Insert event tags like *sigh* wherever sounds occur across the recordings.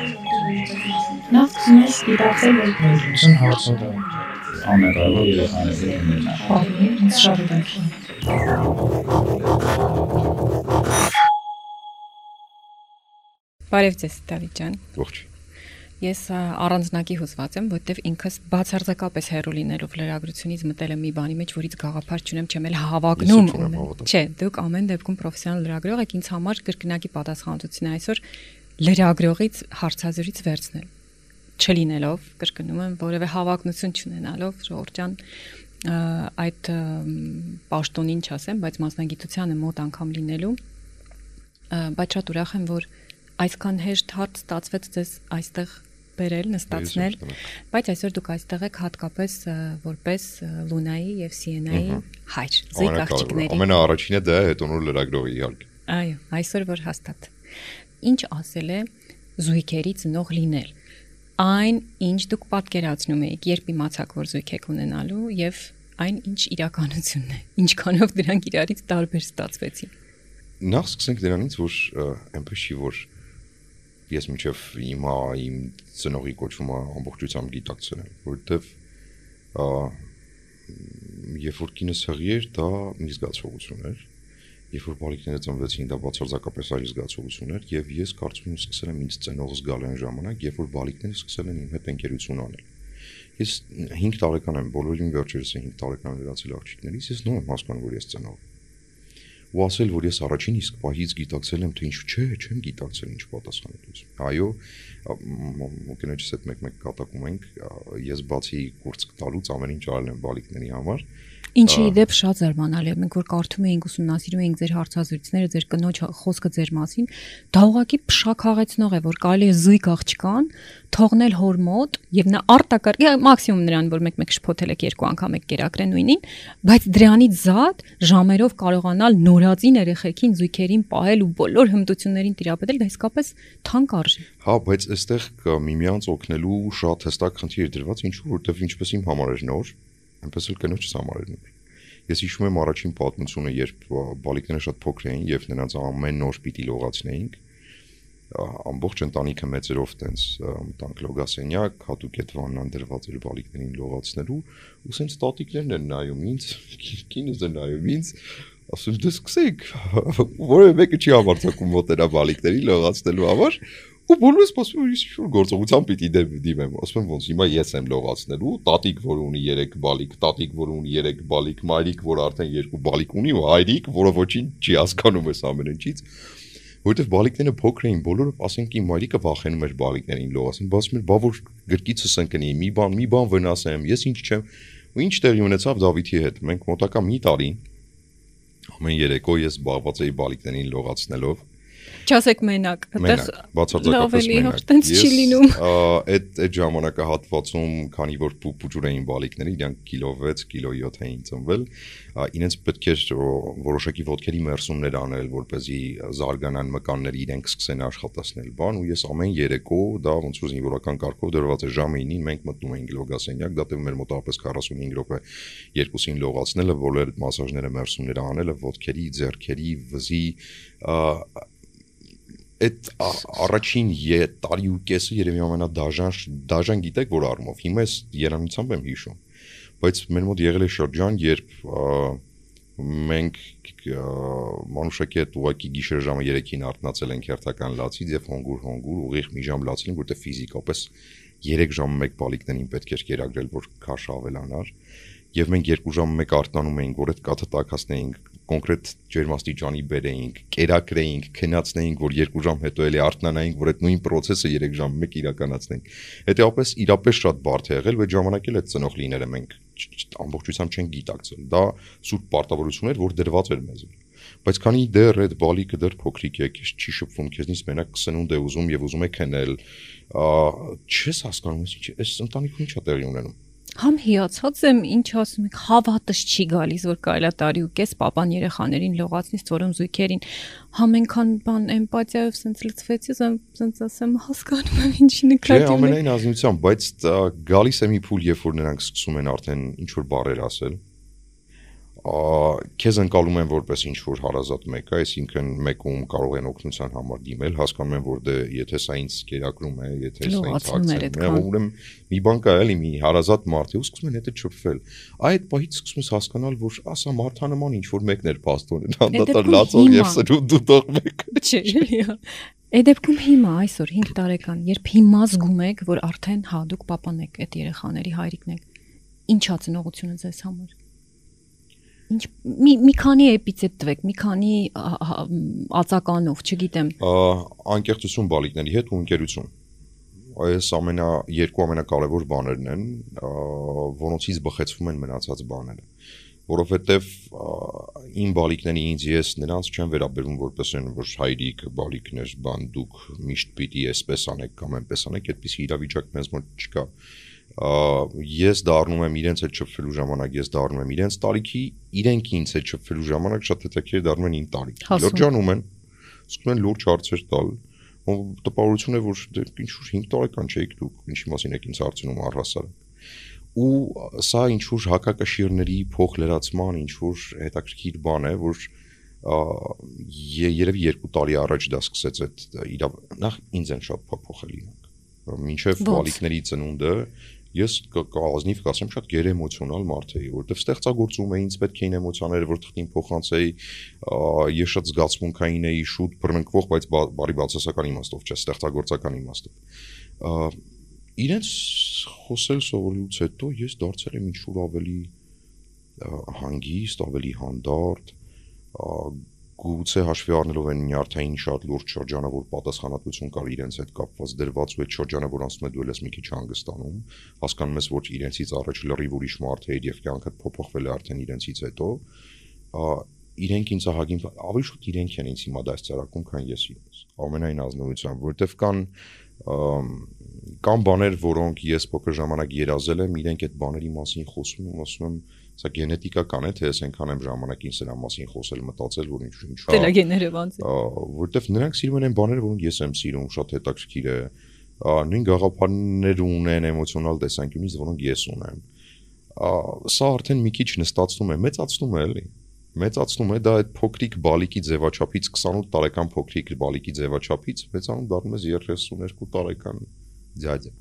Նա սկսում է սպիտակել որ Ուսուն հարցը ամենալավ երեխաների ունենա։ բավի ինձ շատ հետաքրքիր։ Բարև ձեզ, Դավիթ ջան։ Ողջ։ Ես առանձնակի հուզված եմ, որովհետև ինքս բացարձակապես հերո լինելով լրագրությունից մտել եմ մի բանի մեջ, որից գաղափար չունեմ, չեմ էլ հավակնում։ Չէ, դուք ամեն դեպքում պրոֆեսիոնալ լրագրող եք, ինձ համար կրկնակի պատասխանատվություն է այսօր լրագրողից հարցազրույց վերցնել չլինելով, կրկնում եմ, որևէ հավակնություն չունենալով, ա, այդ պաշտոնին չասեմ, բայց մասնագիտությանը մոտ անգամ լինելու, բայց շատ ուրախ եմ, որ այսքան հեշտ հարց ստացվեց ձեզ այստեղ բերել, նստացնել, բայց այսօր դուք այստեղ եք հատկապես որպես Լունայի եւ Սիենայի հայր, զույգ աղջիկների։ ամենաառաջինը դա է, հետո նոր լրագրողի իհարկե։ Այո, այսօր որ հաստատ։ Ինչ ասել է զույգերի ծնող լինել։ Այն, ինչ դուք պատկերացնում եք, երբ իմացաք, որ զույգ եք ունենալու եւ այն ինչ իրականությունն է։ Ինչքանով դրանք իրարից տարբեր ստացվեցին։ Նախ սկսենք դրանից, որ այնպես չի, որ ես միջև հիմա իմ ծնողի կոչումը ամբողջությամբ գիտակցել եմ, որովհետև ա երբ որ կինս հղի էր, դա մի զգացողություն էր։ Երբ որ բարիկները ծնվեցին, դա բացարձակապես այլ զգացողություն էր եւ ես կարծում եմ սկսել եմ ինձ ծնող զգալ այն ժամանակ, երբ որ բարիկները սկսել են իմ հետ ընկերություն անել։ Ես 5 տարեկան եմ, բոլորին վերջերս 5 տարեկան լրացել աղջիկներից, ես նոր եմ հասկանում, որ ես ծնող ու ասել, որ ես առաջին իսկ պահից գիտակցել եմ, թե ինչ չէ, չեմ գիտակցել ինչ պատասխանատվություն։ Այո, մոկենոջս հետ մեկ-մեկ կատակում ենք, ես բացի կուրս տալուց ամեն ինչ արել եմ բալիկների համար, Ինչի դեպ շատ զարմանալի է, մենք որ կարդում էինք ուսումնասիրում էինք ձեր հարցազրույցները, ձեր կնոջ խոսքը ձեր մասին, դա ուղղակի փշակաղեցնող է, որ կարելի է զույգ աղջկան թողնել հոր մոտ եւ նա արտակարգ է մաքսիմում նրան, որ մեկ-մեկ շփոթել եք երկու անգամ եք կերակրեն նույնին, բայց դրանից զատ ժամերով կարողանալ նորածին երեխեքին զույգերին պահել ու բոլոր հմտություններին տիրապետել, դա իսկապես թանկ արժի։ հա, բայց այստեղ միմյանց օգնելու շատ հստակ խնդիր է դրված, ինչու որովհետև ինչպես իմ համար էր նոր, այնպես էլ կնոջս համար էր նոր։ Ես հիշում եմ առաջին պատմությունը, երբ բալիկները շատ փոքր էին եւ նրանց ամեն նոր պիտի լողացնեինք, ամբողջ ընտանիքը մեծերով տենց ա, մտանք լոգասենյակ, հատուկ այդ վաննան դրված էր բալիկներին լողացնելու, ու սենց տատիկներն են նայում ինձ, կինս է նայում ինձ, ասում դե սկսեք, որևէ մեկը չի համարձակում մոտենա բալիկների լողացնելու համար, ու բոլորը սպասում են ինչ-որ գործողության պիտի դիմեմ, ասում եմ ոնց հիմա ես եմ լողացնելու, տատիկ, որ ունի 3 բալիկ, տատիկ, որ ունի 3 բալիկ, մայրիկ, որ արդեն 2 բալիկ ունի ու հայրիկ, որը ոչինչ չի հասկանում այս ամեն ինչից որովհետև բալիկները փոքր էին, բոլորը ասենք իմ մայրիկը վախենում էր բալիկներին լողացին, ասում էր, բա որ գրկիցս ընկնի, մի բան, մի բան վնասեմ, ես ինչ չեմ։ Ու ինչ տեղի ունեցավ Դավիթի հետ։ Մենք մոտակա մի տարի ամեն երեկո ես զբաղված էի բալիկներին լողացնելով Չասեք մենակ, այդտեղ բացարձակապես մենակ։ տենց չի լինում։ Այդ այդ ժամանակահատվածում, քանի որ պուպուջուր էին բալիկները, իրանք կիլո 6, կիլո 7 էին ծնվել, իրենց պետք էր որոշակի ոդքերի մերսումներ անել, որ เป զի զարգանան մկանները իրենք սկսեն աշխատացնել բան, ու ես ամեն երեկո դա ոնց որ զինվորական կարգով դրված է ժամը 9-ին մենք մտնում էինք լոգասենյակ, դա տևում էր մոտավորապես 45 րոպե, երկուսին լողացնելը, բոլոր մասաժները մերսումները անելը, ոդքերի, ձեռքերի, վզի, այդ առաջին տարի ու կեսը երևի ամենադաժան դաժան գիտեք որ առումով հիմա ես երանությամբ եմ հիշում բայց մեր մոտ եղել է շրջան երբ մենք մանուշակի հետ ուղակի գիշեր ժամը 3-ին արթնացել ենք հերթական լացից եւ հոնգուր հոնգուր ուղիղ մի ժամ լացել ենք որտեղ ֆիզիկապես 3 ժամ մեկ բալիկներին պետք էր կերակրել որ քաշ ավելանար եւ մենք 2 ժամ մեկ արթնանում էինք որ այդ կաթը տակածնեինք կոնկրետ ջերմաստիճանի բերեինք, կերակրեինք, քնացնեինք, որ 2 ժամ հետո էլի արթնանայինք, որ այդ նույն process-ը 3 ժամ մեկ իրականացնենք։ Հետեւապես իրապես շատ բարդ է եղել, բայց ժամանակ էլ այդ ծնող լինելը մենք ամբողջությամբ չեն գիտակցել։ Դա սուրբ պարտավորություն էր, որ դրված էր մեզ։ Բայց քանի դեռ այդ բալիկը դեռ փոքրիկ է, քեզ չի շփվում, քեզնից մենակ սնունդ է ուզում եւ ուզում է քնել, չես հասկանում, ինչ այս ընտանիքում ինչա տեղի ունենում։ Համ հիացած եմ, ինչ ասում եք, հավատս չի գալիս, որ կարելի է տարի ու կես papan երեխաներին լողացնից, որում զույգերին համ այնքան բան էմպաթիայով սենց լծվեցի, ասեմ, սենց ասեմ, հասկանում եմ ինչի Չէ, նկատի ունեք։ ամենայն ազնությամբ, բայց գալիս է մի փուլ, երբ որ նրանք սկսում են արդեն ինչ որ բառեր ասել, քեզ ընկալում են որպես ինչ որ հարազատ մեկը, այսինքն մեկում կարող են օգնության համար դիմել, հասկանում են որ դե եթե սա ինձ կերակրում է, եթե սա ինձ ակցիա է, ուրեմն մի բան կա էլի մի հարազատ մարդ է, ու սկսում են հետը չփվել։ Այդ պահից սկսում ես հասկանալ, որ ասա մարդանման ինչ որ մեկն էր փաստորեն, անդադար լացող եւ սրուտ դուտող մեկը։ Չէ։ Այդ դեպքում հիմա այսօր 5 տարեկան, երբ հիմա զգում եք, որ արդեն հա դուք papan եք այդ երեխաների հայրիկն եք, ինչա ծնողությունը ձեզ համար ինչ մի մի քանի էպիցետ տվեք, մի քանի ածականով, չգիտեմ։ Անկեղծություն բալիկների հետ ու ընկերություն։ Այս ամենա երկու ամենակարևոր բաներն են, որոնցից բխեցվում են մնացած բաները որովհետև իմ բալիկների ինձ ես նրանց չեմ վերաբերում որպես են որ հայրիկ բալիկներ բան դուք միշտ պիտի այսպես անեք կամ այնպես անեք այդպիսի իրավիճակ մեզ մոտ չկա ես դառնում եմ իրենց հետ շփվելու ժամանակ, ես դառնում եմ իրենց տարիքի, իրենք ինձ հետ շփվելու ժամանակ շատ հետաքրքիր դառնում են իմ տարիքի։ Լրջանում են, սկսում են լուրջ հարցեր տալ, տպավորություն է, որ դե ինչ որ 5 տարեկան չեք դուք, ինչի մասին եք ինձ հարցնում առհասարակ ու սա ինչ որ հակակշիռների փոխլրացման ինչ որ հետաքրքիր բան է, որ երևի երկու տարի առաջ դա սկսեց այդ իր նախ ինձ են շատ փոփոխել իրանք մինչև բալիկների ծնունդը ես կազնիվ կասեմ շատ գերեմոցիոնալ մարդ էի, որովհետև ստեղծագործում էի, ինձ պետք էին էմոցիաները, որ թղթին փոխանցեի, ես շատ զգացմունքային էի, շուտ բռնկվող, բայց բարի բացասական իմաստով, չէ, ստեղծագործական իմաստով։ Իրենց խոսել սովորելուց հետո ես դարձել եմ ինչ-որ ավելի հանգիստ, ավելի հանդարտ, գուցե հաշվի առնելով այն նյարդային շատ լուրջ շրջանը, որ պատասխանատվություն կար իրենց հետ կապված դրված ու այդ շրջանը, որ ասում է դու ես մի քիչ հանգստանում, հասկանում ես, որ իրենցից առաջ լրիվ ուրիշ մարդ է եւ կյանքդ փոփոխվել է արդեն իրենցից հետո, իրենք ինձ ահագին ավելի շուտ իրենք են ինձ հիմա դասարակում, քան ես իրենց։ Ամենայն ազնվությամբ, որովհետեւ կան կան բաներ, որոնք ես փոքր ժամանակ երազել եմ, իրենք այդ բաների մասին խոսում ու ասում եմ, Սա գենետիկական է, թե ես այնքան եմ ժամանակին սրա մասին խոսել, մտածել, որ ինչ ինչ է։ Տելագեները ոնց է։ Որտեվ նրանք սիրում են բաները, որոնք ես եմ սիրում, շատ հետաքրքիր է։ Նույն գաղափարներ ունեն էմոցիոնալ տեսանկյունից, որոնք ես ունեմ։ Սա արդեն մի քիչ նստածնում է, մեծացնում է, էլի մեծացնում է դա այդ փոքրիկ բալիկի ձևաչափից 28 տարեկան փոքրիկ բալիկի ձևաչափից մեծանում դառնում է 32 տարեկան ձյաձը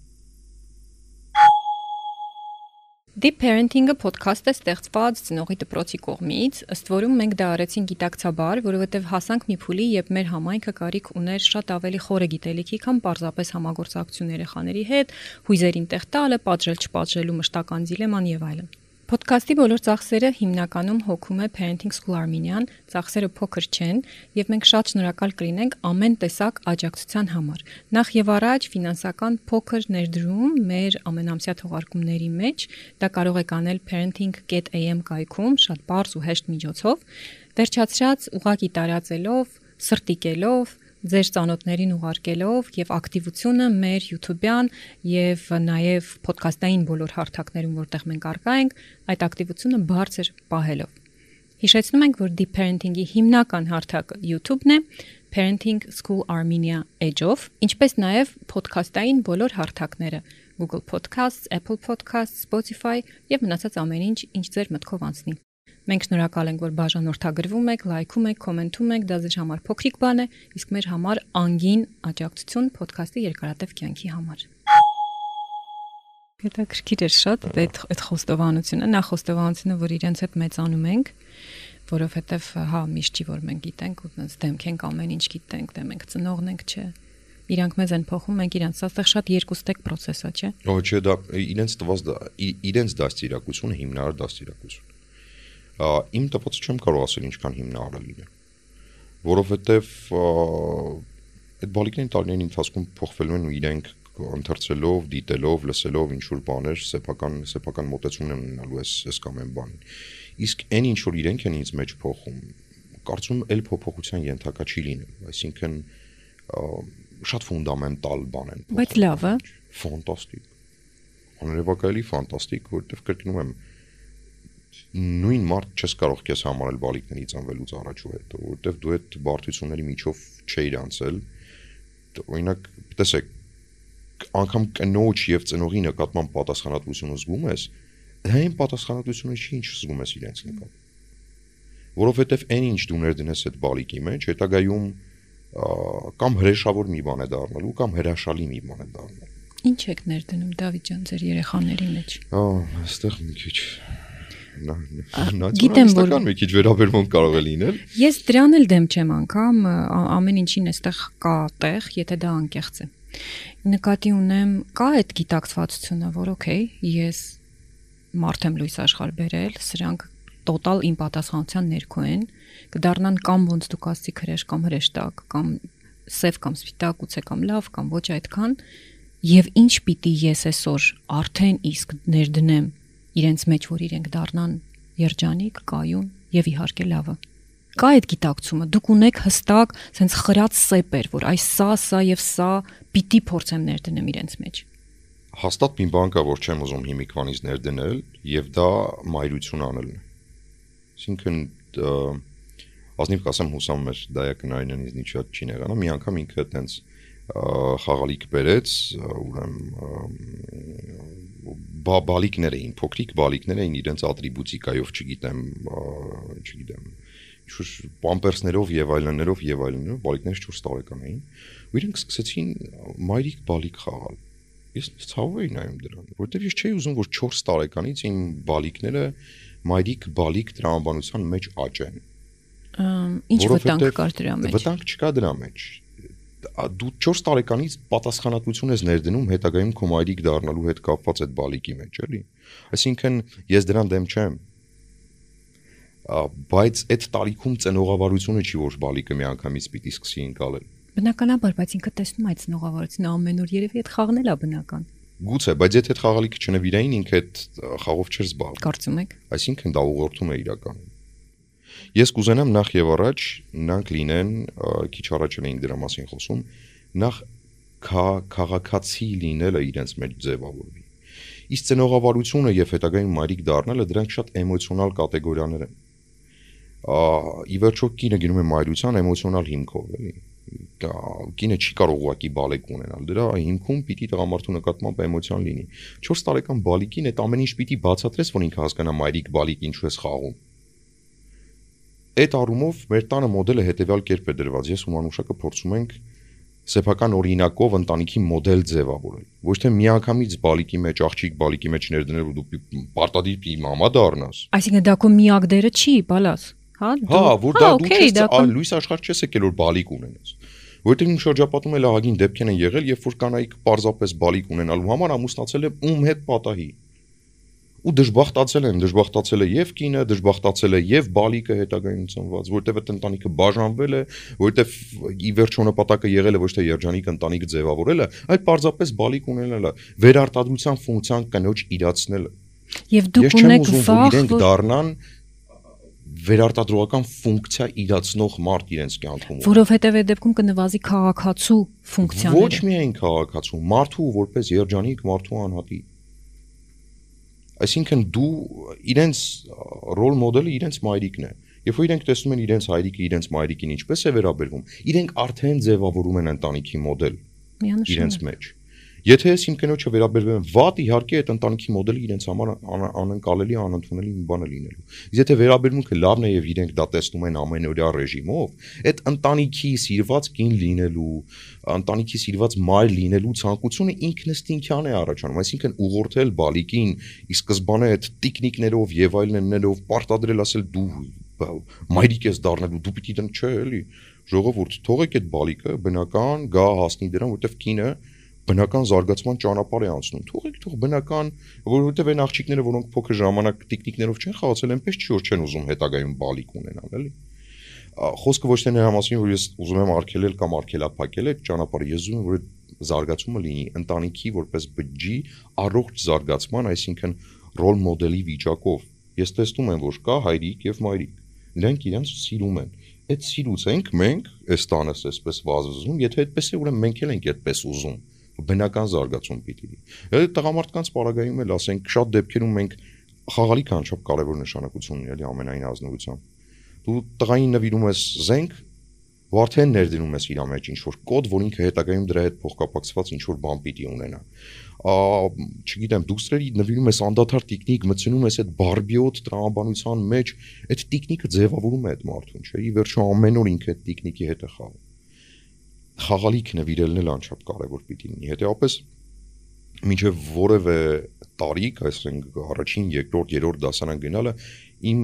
Deep Parenting-ը ոդքաստ է ստեղծված ծնողի դպրոցի կողմից, ըստ որում մենք դա արեցին գիտակցաբար, որովհետև հասանք մի փուլի, երբ մեր համայնքը կարիք ուներ շատ ավելի խորը գիտելիքի, քան պարզապես համագործակցություն երեխաների հետ, հույզերին տեղ տալը, պատժել չպատժելու մշտական դիլեման եւ այլն։ Ոդքասթի բոլոր ծախսերը հիմնականում հոգում է Parenting School Armenian, ծախսերը փոքր չեն, եւ մենք շատ շնորհակալ կլինենք ամեն տեսակ աջակցության համար։ Նախ եւ առաջ ֆինանսական փոքր ներդրում մեր ամենամսյա թողարկումների մեջ, դա կարող եք անել parenting.am կայքում շատ բարձ ու հեշտ միջոցով, վերջացրած ուղակի տարածելով, սրտիկելով ձեր ծանոթներին ուղարկելով եւ ակտիվությունը մեր YouTube-յան եւ նաեւ ոդկասթային բոլոր հարթակներում, որտեղ մենք արկա ենք, այդ ակտիվությունը բարձր պահելով։ Հիշեցնում ենք, որ Deep Parenting-ի հիմնական հարթակը YouTube-ն է, Parenting School Armenia Edge-ով, ինչպես նաև ոդքասթային բոլոր հարթակները՝ Google Podcasts, Apple Podcasts, Spotify եւ մնացած ամեն ինչ, ինչ ձեր մտքով անցնի։ Մենք շնորհակալ ենք, որ բաժանորդագրվում եք, լայքում եք, կոմենտում եք, դա ձեր համար փոքրիկ բան է, իսկ մեր համար անգին աջակցություն ոդքասթի երկարատև կյանքի համար։ Հետաքրքիր է շատ այդ այդ խոստովանությունը, նախ խոստովանությունը, որ իրենց հետ մեծանում ենք, որովհետև հա միշտ չի որ մենք գիտենք ու դες դեմք ենք ամեն ինչ գիտենք, դե մենք ծնողն ենք, չէ իրանք մեզ են փոխում, մենք իրանք, սա շատ երկուստեք process է, չէ։ Ոչ, չէ, դա իրենց տված դա իրենց դաստիարակությունը հիմնարար դաստիարակություն իմ տպած չեմ կարող ասել ինչքան հիմնարարել է որովհետև այդ բալիկների տարիների ընթացքում փոխվելու են ու իրենք ընթերցելով, դիտելով, լսելով ինչ որ բաներ, սեփական սեփական մոտեցումն են ունենալու այս այս կամ այն բանին։ Իսկ այն ինչ որ իրենք են ինձ մեջ փոխում, կարծում եմ, ել փոփոխության ենթակա չի լինում, այսինքն շատ ֆունդամենտալ բան են։ Բայց լավ է։ Ֆանտաստիկ։ Աներևակայելի ֆանտաստիկ, որովհետև կրկնում եմ, նույն մարդ չես կարող քեզ համարել բալիկների ծնվելուց առաջ ու հետո, որովհետև դու այդ բարդությունների միջով չէիր անցել։ Օրինակ, տեսեք, անգամ կնոջ եւ ծնողի նկատմամբ պատասխանատվությունը զգում ես, այն պատասխանատվությունը չի, ինչ զգում ես իրենց նկատմամբ։ որովհետև այն ինչ դու ներդնես այդ բալիկի մեջ, հետագայում կամ հրեշավոր մի բան է դառնալու, կամ հրաշալի մի բան է դառնալու։ Ինչ եք ներդնում Դավիթ ջան ձեր երեխաների մեջ։ Ա, այստեղ մի քիչ նացիոնալիստական մի քիչ վերաբերմունք կարող է լինել։ Ես դրան էլ դեմ չեմ անգամ ամեն ինչին էստեղ կա տեղ, եթե դա անկեղծ է։ Նկատի ունեմ, կա այդ գիտակցվածությունը, որ օքեյ, ես մարդ եմ լույս աշխարհ բերել, սրանք տոտալ իմ պատասխանության ներքո են, կդառնան կամ ոնց դուք ասցիք հրեշ կամ հրեշտակ, կամ սև կամ սպիտակ, ուծե կամ լավ, կամ ոչ այդքան, եւ ինչ պիտի ես այսօր արդեն իսկ ներդնեմ իրենց մեջ, որ իրենք դառնան երջանիկ, կայուն եւ իհարկե լավը կա այդ գիտակցումը դուք ունեք հստակ sense խրած սեպեր որ այս սա սա եւ սա պիտի փորձեմ ներդնեմ իրենց մեջ Հաստատ մի բան կա, որ չեմ ուզում հիմիկվանից ներդնել, եւ դա մայրություն անելն է։ Այսինքն ազնիվ կասեմ հուսամ մեր դայակնային ինձնից շատ չի նեղանա, մի անգամ ինքը տենց ը, խաղալիք բերեց, ուրեմն բալիկներ էին, փոքրիկ բալիկներ էին իրենց ատրիբուտիկայով, չգիտեմ, չգիտեմ, ինչ պամպերսներով եւ այլններով եւ այլններով բալիկները 4 տարեկան էին, ու իրենք սկսեցին մայրիկ բալիկ խաղալ ես ցավով էի նայում դրան, որովհետև ես չէի ուզում, որ 4 տարեկանից իմ բալիկները մայրիկ բալիկ տրամաբանության մեջ աճեն։ ինչ վտանգ կար դրա մեջ? Վտանգ չկա դրա մեջ։ Դու 4 տարեկանից պատասխանատվություն ես ներդնում հետագայում քո մայրիկ դառնալու հետ կապված այդ բալիկի մեջ, էլի։ Այսինքն ես դրան դեմ չեմ։ Բայց այդ տարիքում ծնողավարությունը չի որ բալիկը միանգամից պիտի սկսի ընկալել։ բնականաբար բայց ինքը տեսնում է այդ ծնողավարությունը ամեն օր երևի այդ խաղն էլ է բնական Գուցե, բայց եթե այդ խաղալիքը չնվիրային, ինքը այդ խաղով չէր զբաղվում։ կարծում եք Այսինքն դա ուղղորդում է իրականում։ Ես կուզենամ նախ եւ առաջ նրանք լինեն, քիչ առաջ էլ էինք դրա մասին խոսում, նախ քա- քաղաքացի լինելը իրենց մեջ ձևավորվի։ Իսկ ծնողավարությունը եւ հետագայում մայրիկ դառնալը դրանք շատ էմոցիոնալ կատեգորիաներ են։ Ա ի վերջո կինը գնում է մայրության էմոցիոնալ հիմքով, էլի։ կինը չի կարող ուղակի բալիկ ունենալ։ Դրա հիմքում պիտի տղամարդու նկատմամբ էմոցիան լինի։ 4 տարեկան բալիկին այդ ամեն ինչ պիտի բացատրես, որ ինքը հասկանա մայրիկ բալիկ ինչու է խաղում։ Այդ առումով մեր տանը մոդելը հետեւյալ կերպ է դրված։ Ես ու Մանուշակը փորձում ենք սեփական օրինակով ընտանիքի մոդել ձևավորել։ Ոչ թե միանգամից բալիկի մեջ, աղջիկ բալիկի մեջ ներդնել ու դու պարտադիր մամա դառնաս։ այսինքն դա քո միակ դերը չի բալաս հա Հա, որ դա դու չես լույս աշխարհ չես եկել որ բալիկ ունենաս։ Որտեղ իմ շրջապատում էլ ահագին դեպքեր են եղել, երբ որ կանայք պարզապես բալիկ ունենալու համար ամուսնացել է ում հետ պատահի։ Ու դժբախտացել են, դժբախտացել է եւ կինը, դժբախտացել է եւ բալիկը հետագայում ծնված, որտեղ այդ ընտանիքը բաժանվել է, որտեղ ի վերջո նպատակը եղել է ոչ թե երջանիկ ընտանիք ձևավորելը, այլ պարզապես բալիկ ունենալը, վերարտադրության ֆունկցիան կնոջ իրացնելը։ եւ դուք ունեք ուզում, որ վախ իրենք դառնան վերարտադրողական ֆունկցիա իրացնող մարդ իրենց կյանքում։ որովհետեւ այդ դեպքում կնվազի քաղաքացու Ոչ ֆունկցիաները միայն քաղաքացու, մարդու որպես երջանիկ մարդու անհատի։ Այսինքն դու իրենց ռոլ մոդելը իրենց մայրիկն է։ Երբ որ իրենք տեսնում են իրենց հայրիկը իրենց մայրիկին ինչպես է վերաբերվում, իրենք արդեն ձևավորում են ընտանիքի մոդել իրենց մեջ։ Եթե ես իմ կնոջը վերաբերվեմ վատ, իհարկե այդ ընտանիքի մոդելը իրենց համար ան- անկալելի, անընդունելի մի բան է լինելու։ Իսկ եթե վերաբերմունքը լավն է եւ իրենք դա տեսնում են ամենօրյա ռեժիմով, այդ ընտանիքի սիրված կին լինելու, ընտանիքի սիրված մայր լինելու ցանկությունը ինքնստինքյան է առաջանում, այսինքն ուղղորդել բալիկին, իսկ սկզբանե այդ տիկնիկներով եւ այլններով պարտադրել ասել դու մայրիկ ես դառնալու, դու պիտի դեն չէ, էլի։ Ժողովուրդ, թողեք այդ բալիկը բնական գա հասնի դրան, որտեվ կինը բնական զարգացման ճանապարհ է անցնում։ Թողեք թող բնական, որովհետև այն աղջիկները, որոնք փոքր ժամանակ տիկնիկներով չեն խաղացել, այնպես չի որ չեն ուզում հետագայում բալիկ ունենալ, էլի։ Խոսքը ոչ թե նրա մասին, որ ես ուզում եմ արգելել կամ արգելափակել այդ ճանապարհը, ես ուզում եմ, որ այդ զարգացումը լինի ընտանիքի որպես բջջի առողջ զարգացման, այսինքն ռոլ մոդելի վիճակով։ Ես տեսնում եմ, որ կա հայրիկ եւ մայրիկ։ Նրանք իրենց սիրում են։ Այդ սիրուց ենք մենք այս տանս այսպես վազվզում, եթե այդպես է, ուրեմն մենք էլ ենք այդպես ուզում բնական զարգացում պիտի լինի։ տղամարդկանց պարագայում էլ ասենք շատ դեպքերում մենք խաղալիքը անչափ կարևոր նշանակություն ունի էլի ամենայն ազնվությամբ։ Դու տղային նվիրում ես զենք, Վարդեն ներդնում ես իր մեջ ինչ որ կոդ, որ ինքը հետագայում դրա հետ փոխկապակցված ինչ որ բան պիտի ունենա ա չգիտեմ դուստրերի նվիրում ես անդադար տեխնիկ մցնում ես այդ բարբիոտ տրամաբանության մեջ այդ տեխնիկը ձևավորում է այդ մարդուն չէ ի վերջո ամեն օր ինքը այդ տեխնիկի հետ է խաղում խաղալիք նվիրելն էլ անչափ կարևոր պիտի լինի հետեւապես մինչև որևէ տարիք այսինքն առաջին երկրորդ երրորդ դասարան գնալը իմ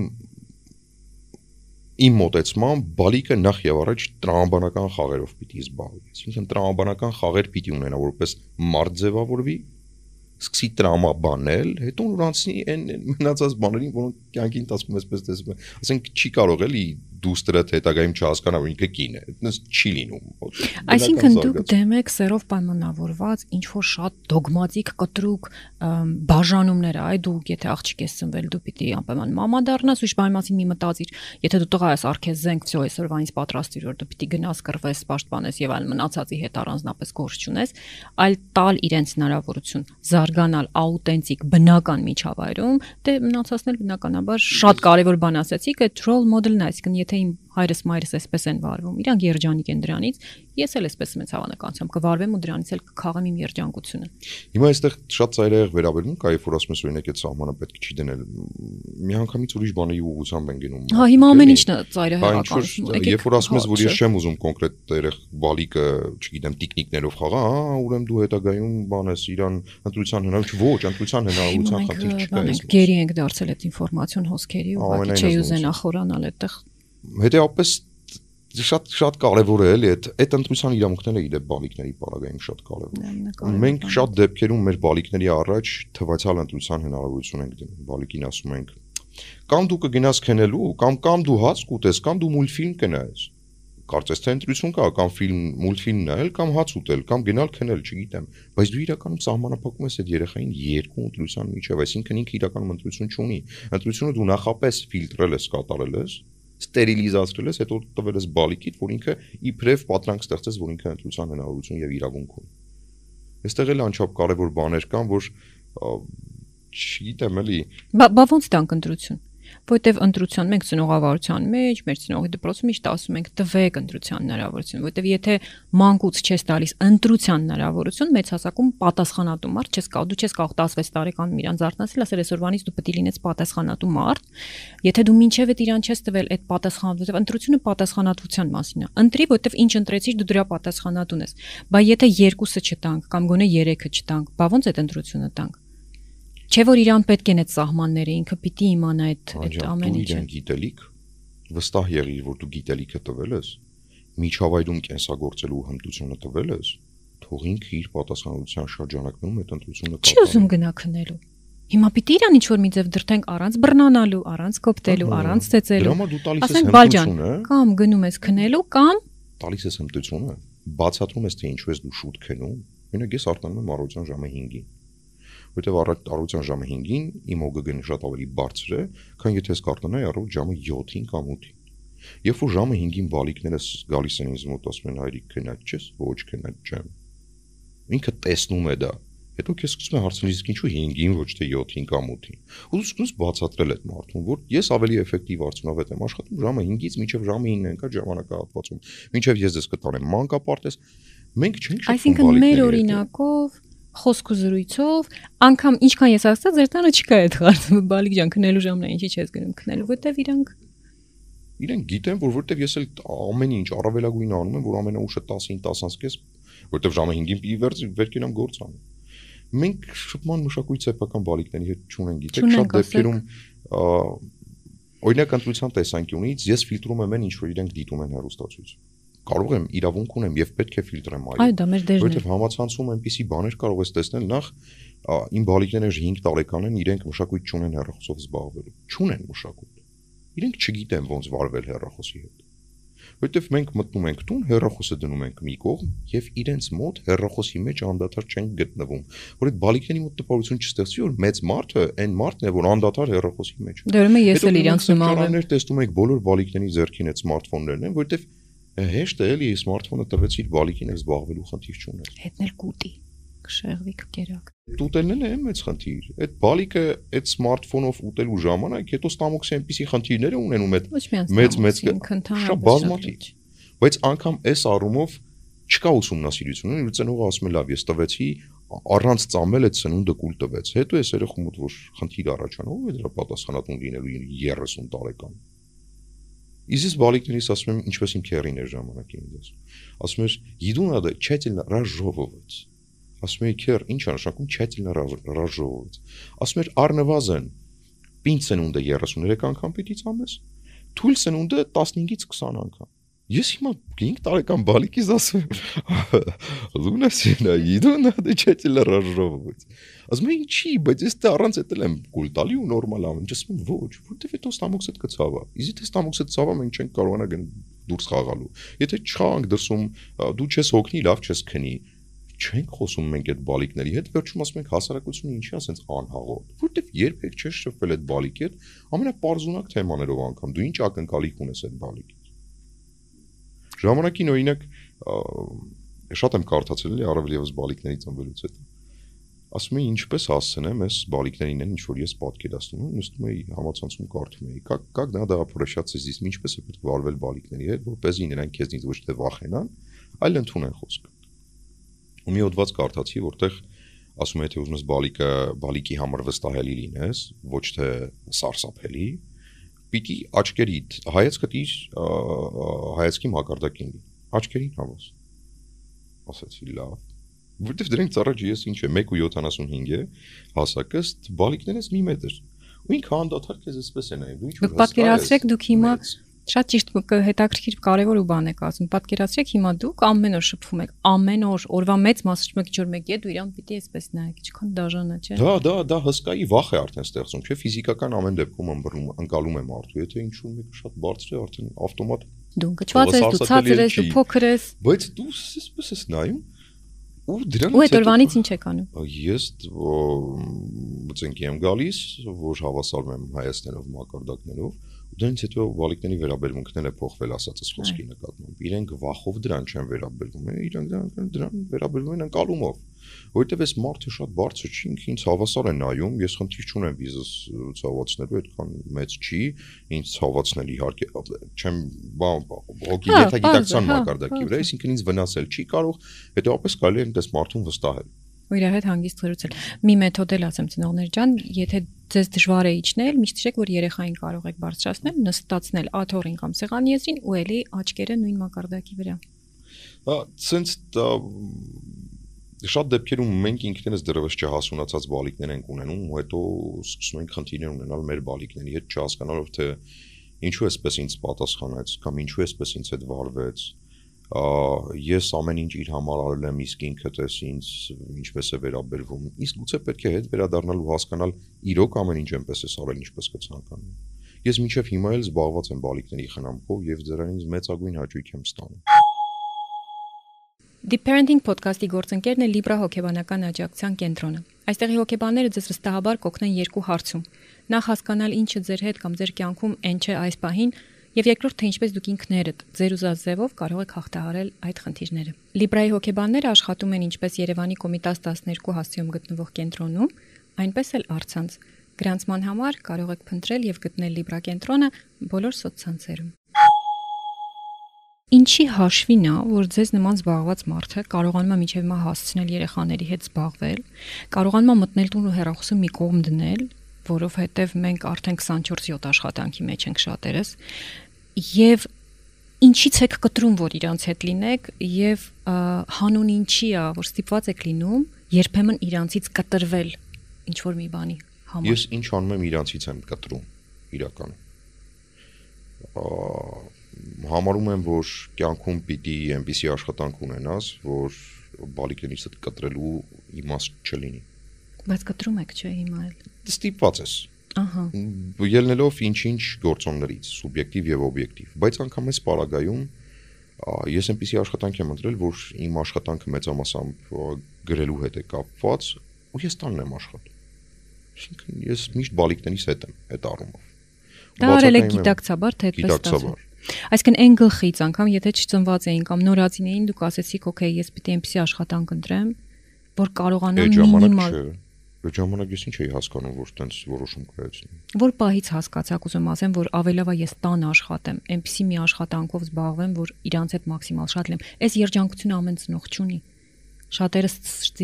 իմ մտածմամբ բալիկը նախ եւ առաջ տրամաբանական խաղերով պիտի զբաղվի։ Այսինքն տրամաբանական խաղեր պիտի ունենա որպես մարդ ձևավորվի, սկսի տրամաբանել, հետո ուրանցնի այն մնացած բաներին, որոնք կյանքի ընթացքում էսպես տեսնում են։ Ասենք չի կարող էլի դուստրը հետագայում չհասկանա, որ ինքը կին է։ Այդպես չի լինում։ Այսինքն դուք դեմ եք սերով պայմանավորված ինչ որ շատ դոգմատիկ կտրուկ բաժանումներ, այ դուք եթե աղջիկ ես ծնվել, դու պիտի անպայման մամա դառնաս, ուրիշ բանի մասին մի մտածիր։ Եթե դու տղա ես, արքես զենք, վсё, այսօրվանից պատրաստիր, որ դու պիտի գնաս, կռվես, պաշտպանես եւ այլ մնացածի հետ առանձնապես գործ չունես, այլ տալ իրենց հնարավորություն զարգանալ աուտենտիկ բնական միջավայրում, դե մնացածն էլ բնականաբար շատ կարևոր բան ասացիք, այդ role model-ն այսինքն եթե իմ հայրս մայրս էսպես են վարվում, իրանք երջանիկ են դրանից, ես էլ էսպես մեծ հավանականությամբ կվարվեմ ու դրանից էլ կքաղեմ իմ երջանկությունը։ Հիմա այստեղ շատ ծայրահեղ վերաբերվում կա, երբ որ ասում ես օրինակ այդ սահմանը պետք չի դնել։ Միանգամից ուրիշ բանի ուղղությամբ են գնում։ Հա, հիմա ամեն ինչն է ծայրահեղական։ Երբ որ ասում ես, որ ես չեմ ուզում կոնկրետ երեք բալիկը, չգիտեմ, տիկնիկներով խաղա, հա, ուրեմն դու հետագայում բան ես իրան ընտրության հնարավոր ոչ, ընտրության հնարավորության խնդիր չկա։ Գերի ենք դարձել այդ ինֆորմացիոն հոսքերի ու ուղղակի չի ուզենա խորանալ այդտեղ հետեւապես շատ շատ կարևոր է էլի այդ այդ ընտրության իրավունքները իր բալիկների բaragայում շատ կարևոր։ Մենք շատ դեպքերում մեր բալիկների առաջ թվացial ընտրության հնարավորություն ենք դնում։ Բալիկին ասում ենք կամ դու կգնաս քնելու, կամ կամ դու հաց կուտես, կամ դու մուլտֆիլմ կնայես։ Կարծես թե ընտրություն կա, կամ ֆիլմ, մուլտֆիլմ նայել, կամ հաց ուտել, կամ գնալ քնել, չգիտեմ։ Բայց դու իրականում սահմանափակում ես այդ երեխային երկու ընտրության միջև, այսինքն ինքը իրականում ընտրություն չունի։ Ընտրությունը դու նախապես ֆիլտրել ես, կատարել ես, ստերիլիզացրել ես, հետո տվել ես բալիկիդ, որ ինքը իբրև պատրանք ստեղծես, որ ինքը ընտրության հնարավորություն եւ իրավունք ունի։ Այստեղ էլ անչափ կարևոր բաներ կան, որ չգիտեմ էլի։ Բա ո՞նց տանք ընտրություն որտեվ ընտրության մենք ծնողավարության մեջ, մեր ծնողի դպրոցում միշտ ասում ենք տվեք ընտրության հնարավորություն, որտեվ եթե մանկուց չես տալիս ընտրության հնարավորություն, մեծ հասակում պատասխանատու մարդ չես կարող, դու չես կարող 16 տարեկանում իրան զարթնացնել, ասել այսօրվանից դու պետք է լինես պատասխանատու մարդ, եթե դու մինչև այդ իրան չես տվել այդ պատասխանատվությունը, ընտրությունը պատասխանատվության մասին է։ Ընտրի, որտեվ ինչ ընտրեցիր, դու դրա պատասխանատուն ես։ Բայց եթե երկուսը չտանք կամ գոնե երեքը չտանք, բա ո՞նց այդ ընտրությունը տանք։ Չէ որ իրան պետք են այդ սահմանները, ինքը պիտի իմանա այդ այդ ամեն ինչը։ Դու գիտելիք վստահ եղիր, որ դու գիտելիքը տվել ես, միջավայրում կենսագործելու հմտությունը տվել ես, թող ինքը իր պատասխանատվության շրջանակներում այդ ընտրությունը կատարի։ Չի ուզում գնա քնելու։ Հիմա պիտի իրան ինչ որ մի ձև դրթենք առանց բռնանալու, առանց կոպտելու, առանց ծեծելու։ Դրա դու տալիս ես հմտությունը, կամ գնում ես քնելու, կամ տալիս ես հմտությունը, բացատրում ես թե ինչու ես դու շուտ քնում։ Մենակ ես արտանում եմ առավոտյան ժամը 5-ին որտեվ առավոտյան ժամը 5-ին իմ օգգն շատ ավելի բարձր է, քան եթե ես կարտոնայի առավոտ ժամը 7-ին կամ 8-ին։ Երբ որ ժամը 5-ին բալիկներս գալիս են ինձ մոտ ասում են հայրիկ քնած չես, ոչ քնած չեմ։ Ինքը տեսնում է դա։ Հետո քեզ սկսում է հարցնել իսկ ինչու 5-ին ոչ թե 7-ին կամ 8-ին։ Ու դու սկսում ես բացատրել այդ մարդուն, որ ես ավելի էֆեկտիվ արդյունավետ եմ աշխատում ժամը 5-ից մինչև ժամը 9-ն ենք ժամանակահատվածում։ Մինչև ես դες կտանեմ մանկապարտեզ։ Մենք չենք շփվում։ Այսինքն մեր օրինակով խոսք ու զրույցով, անգամ ինչքան ես ասացա, ձեր տանը չկա այդ հարցը, բալիկ ջան, քնելու ժամն է, ինչի՞ չես գնում քնելու, որտեվ իրանք իրենք գիտեն, որ որտեվ ես էլ ամեն ինչ առավելագույն անում եմ, որ ամենաուշը 10-ին 10-ից որտեվ ժամը 5-ին պիտի վեր վեր կենամ գործ անում։ Մենք շփման մշակույթ սեփական բալիկների հետ չունենք, գիտեք, շատ դեպքերում օրինակ ընտրության տեսանկյունից ես ֆիլտրում եմ այն ինչ որ իրենք դիտում են հեռուստացույց կարող եմ իրավունք ունեմ եւ պետք է ֆիլտրեմ այո։ Այո, դա մեր դերն է։ Որովհետեւ համացանցում այնպիսի բաներ կարող ես տեսնել նախ իմ բալիկները 5 տարեկան են, իրենք մշակույթ չունեն հեռախոսով զբաղվելու։ Չունեն մշակույթ։ Իրենք չգիտեն ոնց վարվել հեռախոսի հետ որովհետև մենք մտնում ենք տուն, հեռախոսը դնում ենք մի կողմ եւ իրենց մոտ հեռախոսի մեջ անդադար չենք գտնվում։ Որ այդ բալիկների մոտ տպավորություն չստեղծվի, որ մեծ մարդը այն մարդն է, որ անդադար հեռախոսի մեջ։ Դե ուրեմն ես էլ իրանց նման եմ։ Տեսնում եք բոլոր բալիկների ձեռքին այդ սմարթֆոններն են, որովհետև հեշտ է էլի սմարթֆոնը տվեցիր բալիկին ես զբաղվելու խնդիր չուներ։ Հետնել կուտի կշեղվի կերակ։ Ուտելն է մեծ խնդիր։ Այդ բալիկը այդ սմարթֆոնով ուտելու ժամանակ հետո ստամոքսի այնպիսի խնդիրներ է ունենում այդ մեծ մեծ շատ բազմաթիվ։ բայց անգամ այս առումով չկա ուսումնասիրություն, ու ծնողը ասում է լավ, ես տվեցի առանց ծամել այդ սնունդը կուլ տվեց։ Հետո այս երեխու մոտ որ խնդիր առաջանում, ով է դրա պատասխանատուն լինելու 30 տարեկան։ Իսկ ես բալիկներից ասում եմ, ինչպես իմ քերին էր ժամանակին ինձ ասում։ Ասում էր, «Еду надо тщательно разжевывать»։ Ասում էի, «Քեր, ինչ է նշանակում тщательно разжевывать»։ Ասում էր, «Առնվազն պինդ սնունդը 33 անգամ պիտի ծամես, թույլ սնունդը 15-ից 20 անգամ»։ Ես հիմա 5 տարեկան բալիկից ասում եմ Լունա սինա իդու նադե չետիլ ռաժովոց Ասում եմ ինչի բայց ես դե առանց էտել եմ գուլ տալի ու նորմալ ամ ինչս եմ ոչ որտեվ հետո ստամոքսը կցավա իզի թե ստամոքսը ցավա մենք չենք կարողանա գն դուրս խաղալու եթե չխաղանք դրսում դու չես հոգնի լավ չես քնի չենք խոսում մենք այդ բալիկների հետ, վերջում ասում ենք հասարակությունը ինչի ասենց անհաղոտ, որտեվ երբեք չես շփվել այդ բալիկի հետ, ամենապարզունակ թեմաներով անգամ դու ինչ ակնկալիք ունես այդ բալիկի Ժամանակին օրինակ շատ եմ կարդացել էլի առավել եւս բալիկների ծնվելուց հետո ասում էի ինչպես հասցնեմ այս բալիկներին են ինչ որ ես պատկերացնում եմ նստում էի համացանցում կարդում էի կա կա նա դա ապրեշացես իսկ ինչպես է պետք վարվել բալիկների հետ որպեսզի նրանք քեզնից ոչ թե վախենան այլ ընդունեն խոսքը ու մի հոդված կարդացի որտեղ ասում է թե ուզում ես բալիկը բալիկի համար վստահելի լինես ոչ թե սարսափելի պիտի աչքերիդ հայացքդ իր հայացքի մակարդակին լինի աչքերին հավես ասացի լավ որտեվ դրանից առաջ ես ինչ է 1.75 է հասակս բալիկներս մի մետր ու ինքը անդադար քեզ էսպես է նայում դու ինչ որ պատկերացրեք դուք հիմա Շատ ճիշտ հետաքրքիր կարևոր ու բան եք ասում։ Պատկերացրեք հիմա դուք ամեն օր շփվում եք, ամեն օր, օրվա մեծ մասը շփում եք ինչ-որ մեկի հետ ու իրան պիտի այսպես նայեք, ինչքան դաժան է, չէ՞։ Դա, դա, դա հսկայի վախ է արդեն ստեղծում, չէ՞, ֆիզիկական ամեն դեպքում ըմբռնում, անցալում է մարդու, եթե ինչ-որ մեկը շատ բարձր է, արդեն ավտոմատ դու կճված ես, դու ցածր ես, դու փոքր ես։ Բայց դու էսպես ես նայում ու դրանից Ու այդ օրվանից ինչ եք անում։ Ես բծենքի եմ գալիս, որ հավասարում եմ հայացներով մակարդակներով Դրանից հետո վալիկների վերաբերմունքն է փոխվել ասածս խոսքի նկատմամբ։ Իրենք վախով դրան չեն վերաբերվում, իրենք դրան դրան վերաբերվում են անցալումով։ Որովհետև այս մարդը շատ բարձր չի, ինքը ինձ հավասար է նայում, ես խնդիր չունեմ վիզս ցավացնելու, այդքան մեծ չի, ինձ ցավացնել իհարկե չեմ բան հոգի հա, գիտակցան հա, մակարդակի վրա, այսինքն ինձ վնասել չի կարող, հետեւապես կարելի է այնպես մարդուն վստահել։ ու իր հետ հանգիստ խրուցել։ Մի մեթոդ էլ ասեմ ծնողներ ջան, եթե ձեզ դժվար է իջնել, միշտ հիշեք, որ երեխային կարող եք բարձրացնել, նստացնել աթոռին կամ սեղանի եզրին ու ելի աչքերը նույն մակարդակի վրա։ Հա, ցենց շատ դեպքերում մենք ինքներս դեռևս չհասունացած բալիկներ ենք ունենում, ու հետո սկսում ենք խնդիրներ ունենալ մեր բալիկների հետ, չհասկանալով թե ինչու էսպես ինձ պատասխանեց կամ ինչու էսպես ինձ հետ վարվեց ես ամեն ինչ իր համար արել եմ, իսկ ինքը տես ինձ ինչպես է վերաբերվում։ Իսկ գուցե պետք է հետ վերադառնալ ու հասկանալ իրոք ամեն ինչ այնպես է արել, ինչպես կցանկանում։ Ես մինչև հիմա էլ զբաղված եմ բալիկների խնամքով եւ դրանից մեծագույն հաճույք եմ ստանում։ The Parenting Podcast-ի գործընկերն է Libra հոգեբանական աջակցության կենտրոնը։ Այստեղի հոգեբանները ձեզ վստահաբար կօգնեն երկու հարցում։ Նախ հասկանալ ինչը ձեր հետ կամ ձեր կյանքում այն չէ այս պահին, Եվ երկրորդ թե ինչպես դուք ինքներդ ձեր ուզած ձևով կարող եք հաղթահարել այդ խնդիրները։ Լիբրայի հոգեբանները աշխատում են ինչպես Երևանի Կոմիտաս 12 հասցեում գտնվող կենտրոնում, այնպես էլ առցանց։ Գրանցման համար կարող եք փնտրել եւ գտնել Լիբրա կենտրոնը բոլոր սոցցանցերում։ Ինչի հաշվին է, որ ձեզ նման զբաղված մարդը կարողանում է միջև հիմա հասցնել երեխաների հետ զբաղվել, կարողանում է մտնել տուն ու հեռախոսը մի կողմ դնել, որովհետև մենք արդեն 24/7 աշխատանքի մեջ ենք շատերս եւ ինչից եք կտրում, որ իրանց հետ լինեք եւ հանուն ինչի է, որ ստիպված եք լինում երբեմն իրանցից կտրվել ինչ որ մի բանի համար։ Ես ինչ անում եմ իրանցից եմ կտրում իրականում։ Համարում եմ, որ կյանքում պիտի այնպիսի աշխատանք ունենաս, որ բալիկներից հետ կտրելու իմաստ չլինի։ Բայց կտրում եք, չէ՞ հիմա էլ։ Ստիպված ես Ահա։ Ելնելով ինչ-ինչ գործոններից, սուբյեկտիվ եւ օբյեկտիվ, բայց անգամ այս պարագայում ես այնպեսի աշխատանք եմ ընտրել, որ իմ աշխատանքը մեծամասամբ գրելու հետ է կապված, ու ես տանն եմ աշխատում։ Այսինքն ես միշտ բալիկներից հետ եմ այդ առումով։ Դա արել եք գիտակցաբար, թե այդպես ստացվում։ Այսինքն այն գլխից անգամ եթե չծնված էին կամ նորածին էին, դուք ասեցիք, օքեյ, ես պիտի այնպեսի աշխատանք ընտրեմ, որ կարողանամ մինիմալ Այդ ժամանակ ես ինչ էի հասկանում, որ տենց որոշում կայացնի։ Որ պահից հասկացա, կուզեմ ասեմ, որ ավելավա ես տան աշխատեմ, այնպիսի մի աշխատանքով զբաղվեմ, որ իրանց հետ մաքսիմալ շատ լեմ։ Այս երջանկությունը ամեն ծնող չունի։ Շատերս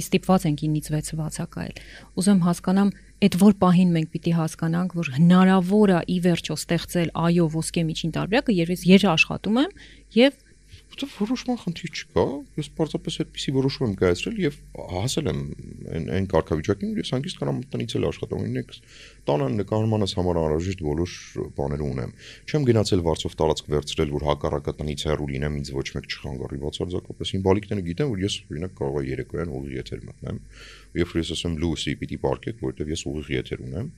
ստիպված ենք 9-ից 6 վացակայել։ Ուզում հասկանամ, այդ որ պահին մենք պիտի հասկանանք, որ հնարավոր է ի վերջո ստեղծել այո ոսկե միջին տարբերակը, երբ ես երաշխատում եմ եւ Որտեվ որոշման խնդիր չկա, ես պարզապես այդպեսի որոշում եմ կայացրել եւ հասել եմ այն այն կարգավիճակին, որ ես հանգիստ կարամ տնից էլ աշխատում, ինքս տանը նկարմանս համար անհրաժեշտ բոլոր բաները ունեմ։ Չեմ գնացել վարձով տարածք վերցրել, որ հակառակը տնից հեռու լինեմ, ինձ ոչ մեկ չխանգարի բացարձակապես։ Իմ բալիկները գիտեն, որ ես օրինակ կարող եմ երեկոյան ուղիղ եթեր մտնեմ, եւ ես ասեմ լուսի պիտի պարկեք, որովհետեւ ես ուղիղ եթեր ունեմ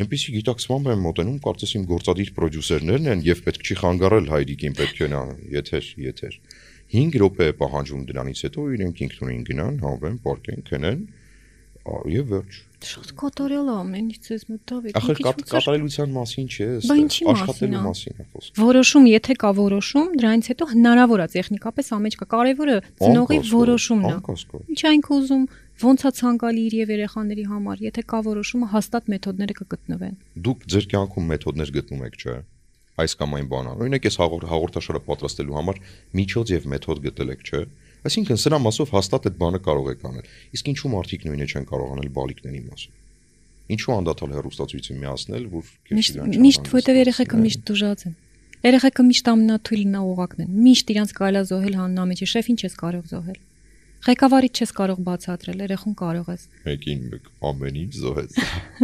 այնպեսի գիտակցմամբ եմ մոտենում, կարծես իմ գործադիր պրոդյուսերներն են եւ պետք չի խանգարել հայրիկին, պետք է նա եթեր, եթեր։ 5 րոպե է պահանջում դրանից հետո իրենք ինքնուրույն գնան, հավեն, պարկեն, քնեն եւ վերջ։ Շատ կատարել է ամեն ինչ ես մտավ։ Ախր կատարելության մասին չէ, աշխատելու մասին է խոսքը։ Որոշում, եթե կա որոշում, դրանից հետո հնարավոր է տեխնիկապես ամեն ինչ կա։ Կարևորը ծնողի որոշումն է։ Ինչ այն կուզում, ոնց է ցանկալի իր եւ երեխաների համար, եթե կա որոշումը, հաստատ մեթոդները կգտնվեն։ Դուք ձեր կյանքում մեթոդներ գտնում եք, չէ՞։ Այս կամ այն բանը։ Օրինակ ես հաղորդ հաղորդաշարը պատրաստելու համար միջոց եւ մեթոդ գտել եք, չէ՞։ Այսինքն սրա մասով հաստատ այդ բանը կարող եք անել։ Իսկ ինչու մարդիկ նույնը չեն կարող անել բալիկների մասով։ Ինչու անդադալ հերոստացույցը միացնել, որ Միշտ միշտ որտեվ երեխեքը միշտ դժած են։ Երեխեքը միշտ ամենաթույլն ուղակն են։ Միշտ իրանց կարելի է զոհել հաննա մեջ, շեֆ ինչ ես կարող զոհել։ Ղեկավարից չես կարող բացատրել, երեխուն կարող ես։ մեկին մեկ ամեն ինչ զոհեց։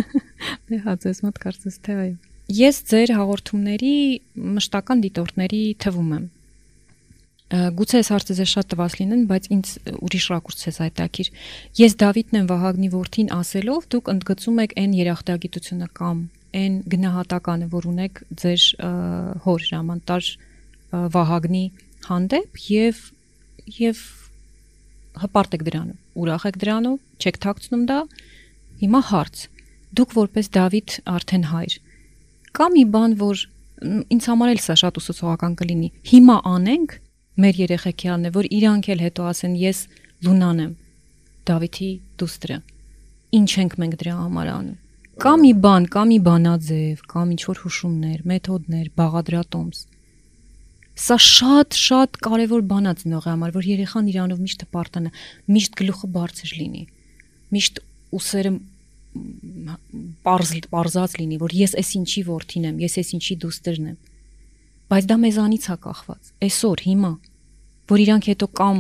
*laughs* Դե հա, ձեզ մոտ կարծես թե այո։ Ես ձեր հաղորդումների մշտական դիտորդների թվում եմ։ Գուցե այս հարցը ձեզ շատ տված լինեն, բայց ինձ ուրիշ ռակուրս է զայտակիր։ Ես Դավիթն եմ Վահագնի որդին ասելով, դուք ընդգծում եք այն երախտագիտությունը կամ այն գնահատականը, որ ունեք ձեր հոր հրամանտար ա, Վահագնի հանդեպ եւ եւ հպարտ եք դրանով, ուրախ եք դրանով, չեք թաքցնում դա։ Հիմա հարց. դուք որպես Դավիթ արդեն հայր կա մի բան, որ ինձ համար էլ սա շատ ուսուցողական կլինի։ Հիմա անենք մեր երեխեքի անն է, որ իրանք էլ հետո ասեն ես Լունան եմ, Դավիթի դուստրը։ Ինչ ենք մենք դրա համար անում։ Կա մի բան, կա մի բանաձև, կամ ինչ որ հուշումներ, մեթոդներ, բաղադրատոմս։ Սա շատ շատ կարևոր բան է ծնողի համար, որ երեխան իրանով միշտ հպարտանա, միշտ գլուխը բարձր լինի։ Միշտ ուսերը պարզ պարզած լինի, որ ես էս ինչի որդին եմ, ես էս ինչի դուստրն եմ։ Բայց դա մեզանից է կախված։ Այսօր հիմա, որ իրանք հետո կամ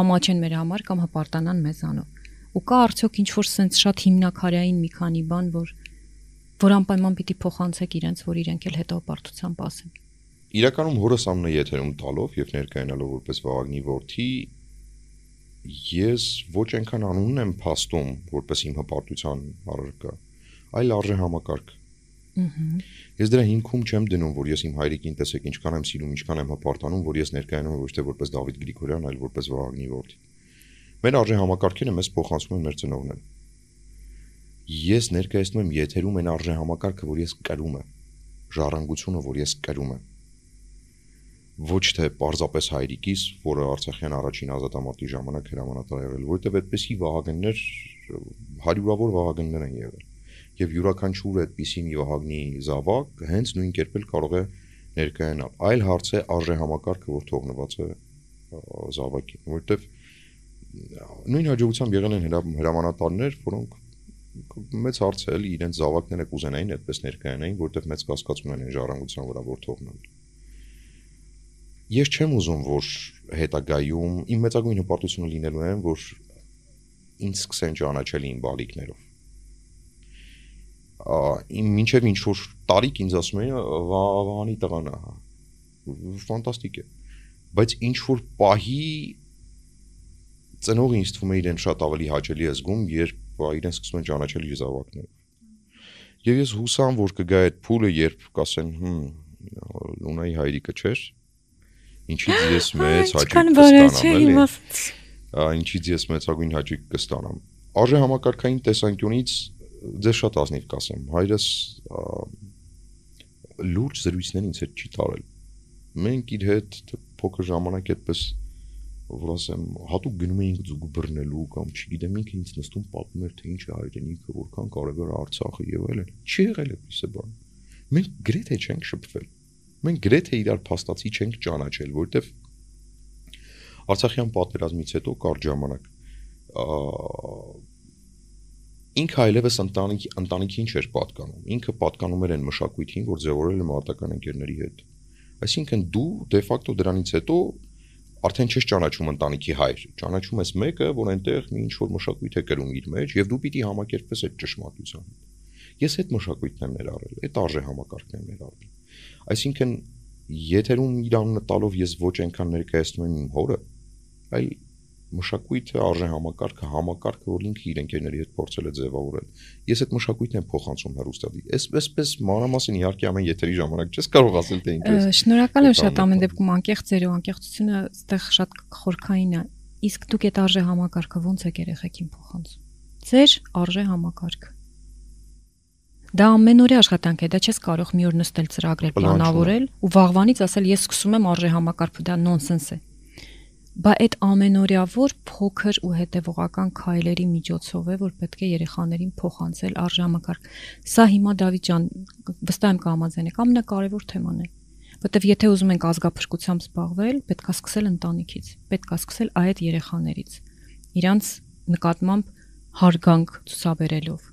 ամաչեն մեր համար կամ հպարտանան մեզանով։ Ու կա արդյոք ինչ որ sense շատ հիմնակարային մի քանի բան, որ որ անպայման պիտի փոխանցեք իրենց, որ իրենք էլ հետո հպարտությամբ ասեն։ Իրականում հորս ամնը եթերում տալով եւ ներկայանալով որպես Վահագնի որդի ես ոչ այնքան անունն եմ փաստում որպես իմ հպարտության առարկա, այլ արժե համակարգ։ Ես դրա հիմքում չեմ դնում, որ ես իմ հայրիկին տեսեք ինչքան եմ սիրում, ինչքան եմ հպարտանում, որ ես ներկայանում եմ ոչ թե որպես Դավիթ Գրիգորյան, այլ որպես Վահագնի որդի։ Մեր արժե համակարգերը մեզ փոխանցում են մեր ծնողները։ Ես ներկայացնում եմ եթերում այն արժե համակարգը, որ ես կրում եմ, ժառանգությունը, որ ես կրում եմ ոչ թե պարզապես հայրիկիս, որը Արցախյան առաջին ազատամարտի ժամանակ հրամանատար եղել, որովհետև այդպեսի վահագններ հարյուրավոր վահագններ են եղել։ Եվ յուրաքանչյուր այդպիսի մի վահագնի զավակ հենց նույն կերպ էլ կարող է ներկայանալ։ Այլ հարց է արժե համակարգը, որ թողնված է զավակին, որովհետև նույն հաջողությամբ եղել են հրա- հրամանատարներ, որոնք մեծ հարց է էլի իրենց զավակները կուզենային այդպես ներկայանային, որովհետև մեծ կասկածում են այն ժառանգության վրա, որ թողնել ես չեմ ուզում որ հետագայում իմ մեծագույն հպարտությունը լինելու է որ ինձ սկսեն ճանաչել իմ բալիկներով ա իմ մինչև ինչ որ տարիք ինձ ասում էին վանի տղան է ֆանտաստիկ է բայց ինչ որ պահի ծնողը ինձ թվում է իրեն շատ ավելի հաճելի է զգում երբ իրեն սկսում են ճանաչել իր զավակներով եւ ես հուսամ որ կգա այդ փուլը երբ կասեն հմ լունայի հայրիկը չէր ինչից ես մեծ հաճույք կստանամ էլի ինչից ես մեծագույն հաճույք կստանամ արժե համակարգային տեսանկյունից ձեզ շատ ազնիվ կասեմ հայրս լուրջ զրույցներ ինձ հետ չի տարել մենք իր հետ փոքր ժամանակ այդպես որ ասեմ, հատուկ գնում էինք ձուկ բռնելու կամ չգիտեմ ինքը ինձ նստում պատմում էր թե ինչ է հայրենիքը, որքան կարևոր է Արցախը եւ այլն։ Չի եղել այդպես բան։ Մենք գրեթե չենք շփվել։ Մենք գրեթե իրար փաստացի չենք ճանաչել, որովհետեւ Արցախյան պատերազմից հետո կար ժամանակ ինքը այլևս ընտանիքի ընտանիքին չէր պատկանում։ Ինքը պատկանում էր այն մշակույթին, որ ձևորել է մարտական ընկերների հետ։ Այսինքն դու դե ֆակտո դրանից հետո արդեն չես ճանաչում ընտանիքի հայր, ճանաչում ես մեկը, որ այնտեղ մի ինչ որ մշակույթ է կրում իր մեջ եւ դու պիտի համակերպես այդ ճշմարտության հետ։ Ես այդ մշակույթն եմ ներառել, այդ արժե համակարգն եմ ներառել։ Այսինքն եթերում իր անունը տալով ես ոչ այնքան ներկայացնում եմ իմ հորը, այլ մշակույթը, արժե համակարգը, համակարգը, որ ինքը իր ընկերների հետ փորձել է ձևավորել։ Ես այդ մշակույթն եմ փոխանցում հերոստատի։ այսպես մանրամասն իհարկե ամեն եթերի ժամանակ չես կարող ասել թե ինքս։ Շնորհակալ եմ շատ ամեն դեպքում անկեղծ ձեր ու անկեղծությունը այդտեղ շատ խորքային է։ Իսկ դուք այդ արժե համակարգը ո՞նց եք երեխեքին փոխանցում։ Ձեր արժե համակարգը Դա ամենօրյա աշխատանք է, դա չես կարող մի օր նստել ծրագրել, պլանավորել ու վաղվանից ասել ես սկսում եմ արժե համակարգը, դա նոնսենս է բա այդ ամենօրյա որ փոքր ու հետևողական քայլերի միջոցով է որ պետք է երեխաներին փոխանցել արժամակարգ սա հիմա Դավիթ ջան վստահ եմ կհամաձայնեք ամենակարևոր թեման է որտեվ եթե ուզում ենք ազգապրկությամբ զբաղվել պետք է սկսել ընտանիքից պետք է սկսել այդ երեխաներից իրանց նկատմամբ հարգանք ցուսաբերելով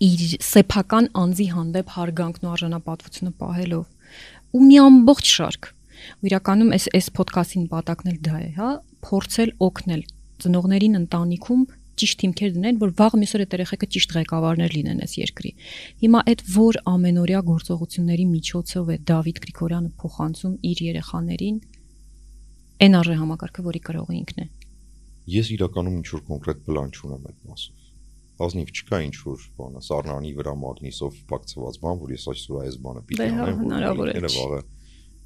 իր սեփական անձի հանդեպ հարգանքն ու արժանապատվությունը պահելով ու մի ամբողջ շարք ու իրականում այս այս ոդկասթին նպատակն էլ դա է, հա, փորձել օգնել ծնողներին ընտանիքում ճիշտ հիմքեր դնել, որ վաղ մյուսօր այդ երեխեքը ճիշտ ղեկավարներ լինեն այս երկրի։ Հիմա այդ որ ամենօրյա գործողությունների միջոցով է Դավիթ Գրիգորյանը փոխանցում իր երեխաներին այն արժե համակարգը, որի կրողը ինքն է։ Ես իրականում ինչ որ կոնկրետ պլան չունեմ այդ մասով ազնիվ չկա ինչ որ բանը սառնանի վրա մագնիսով փակցված բան, որ ես այսօր այս բանը պիտի հա, անեմ, հնարավոր է։ Վաղը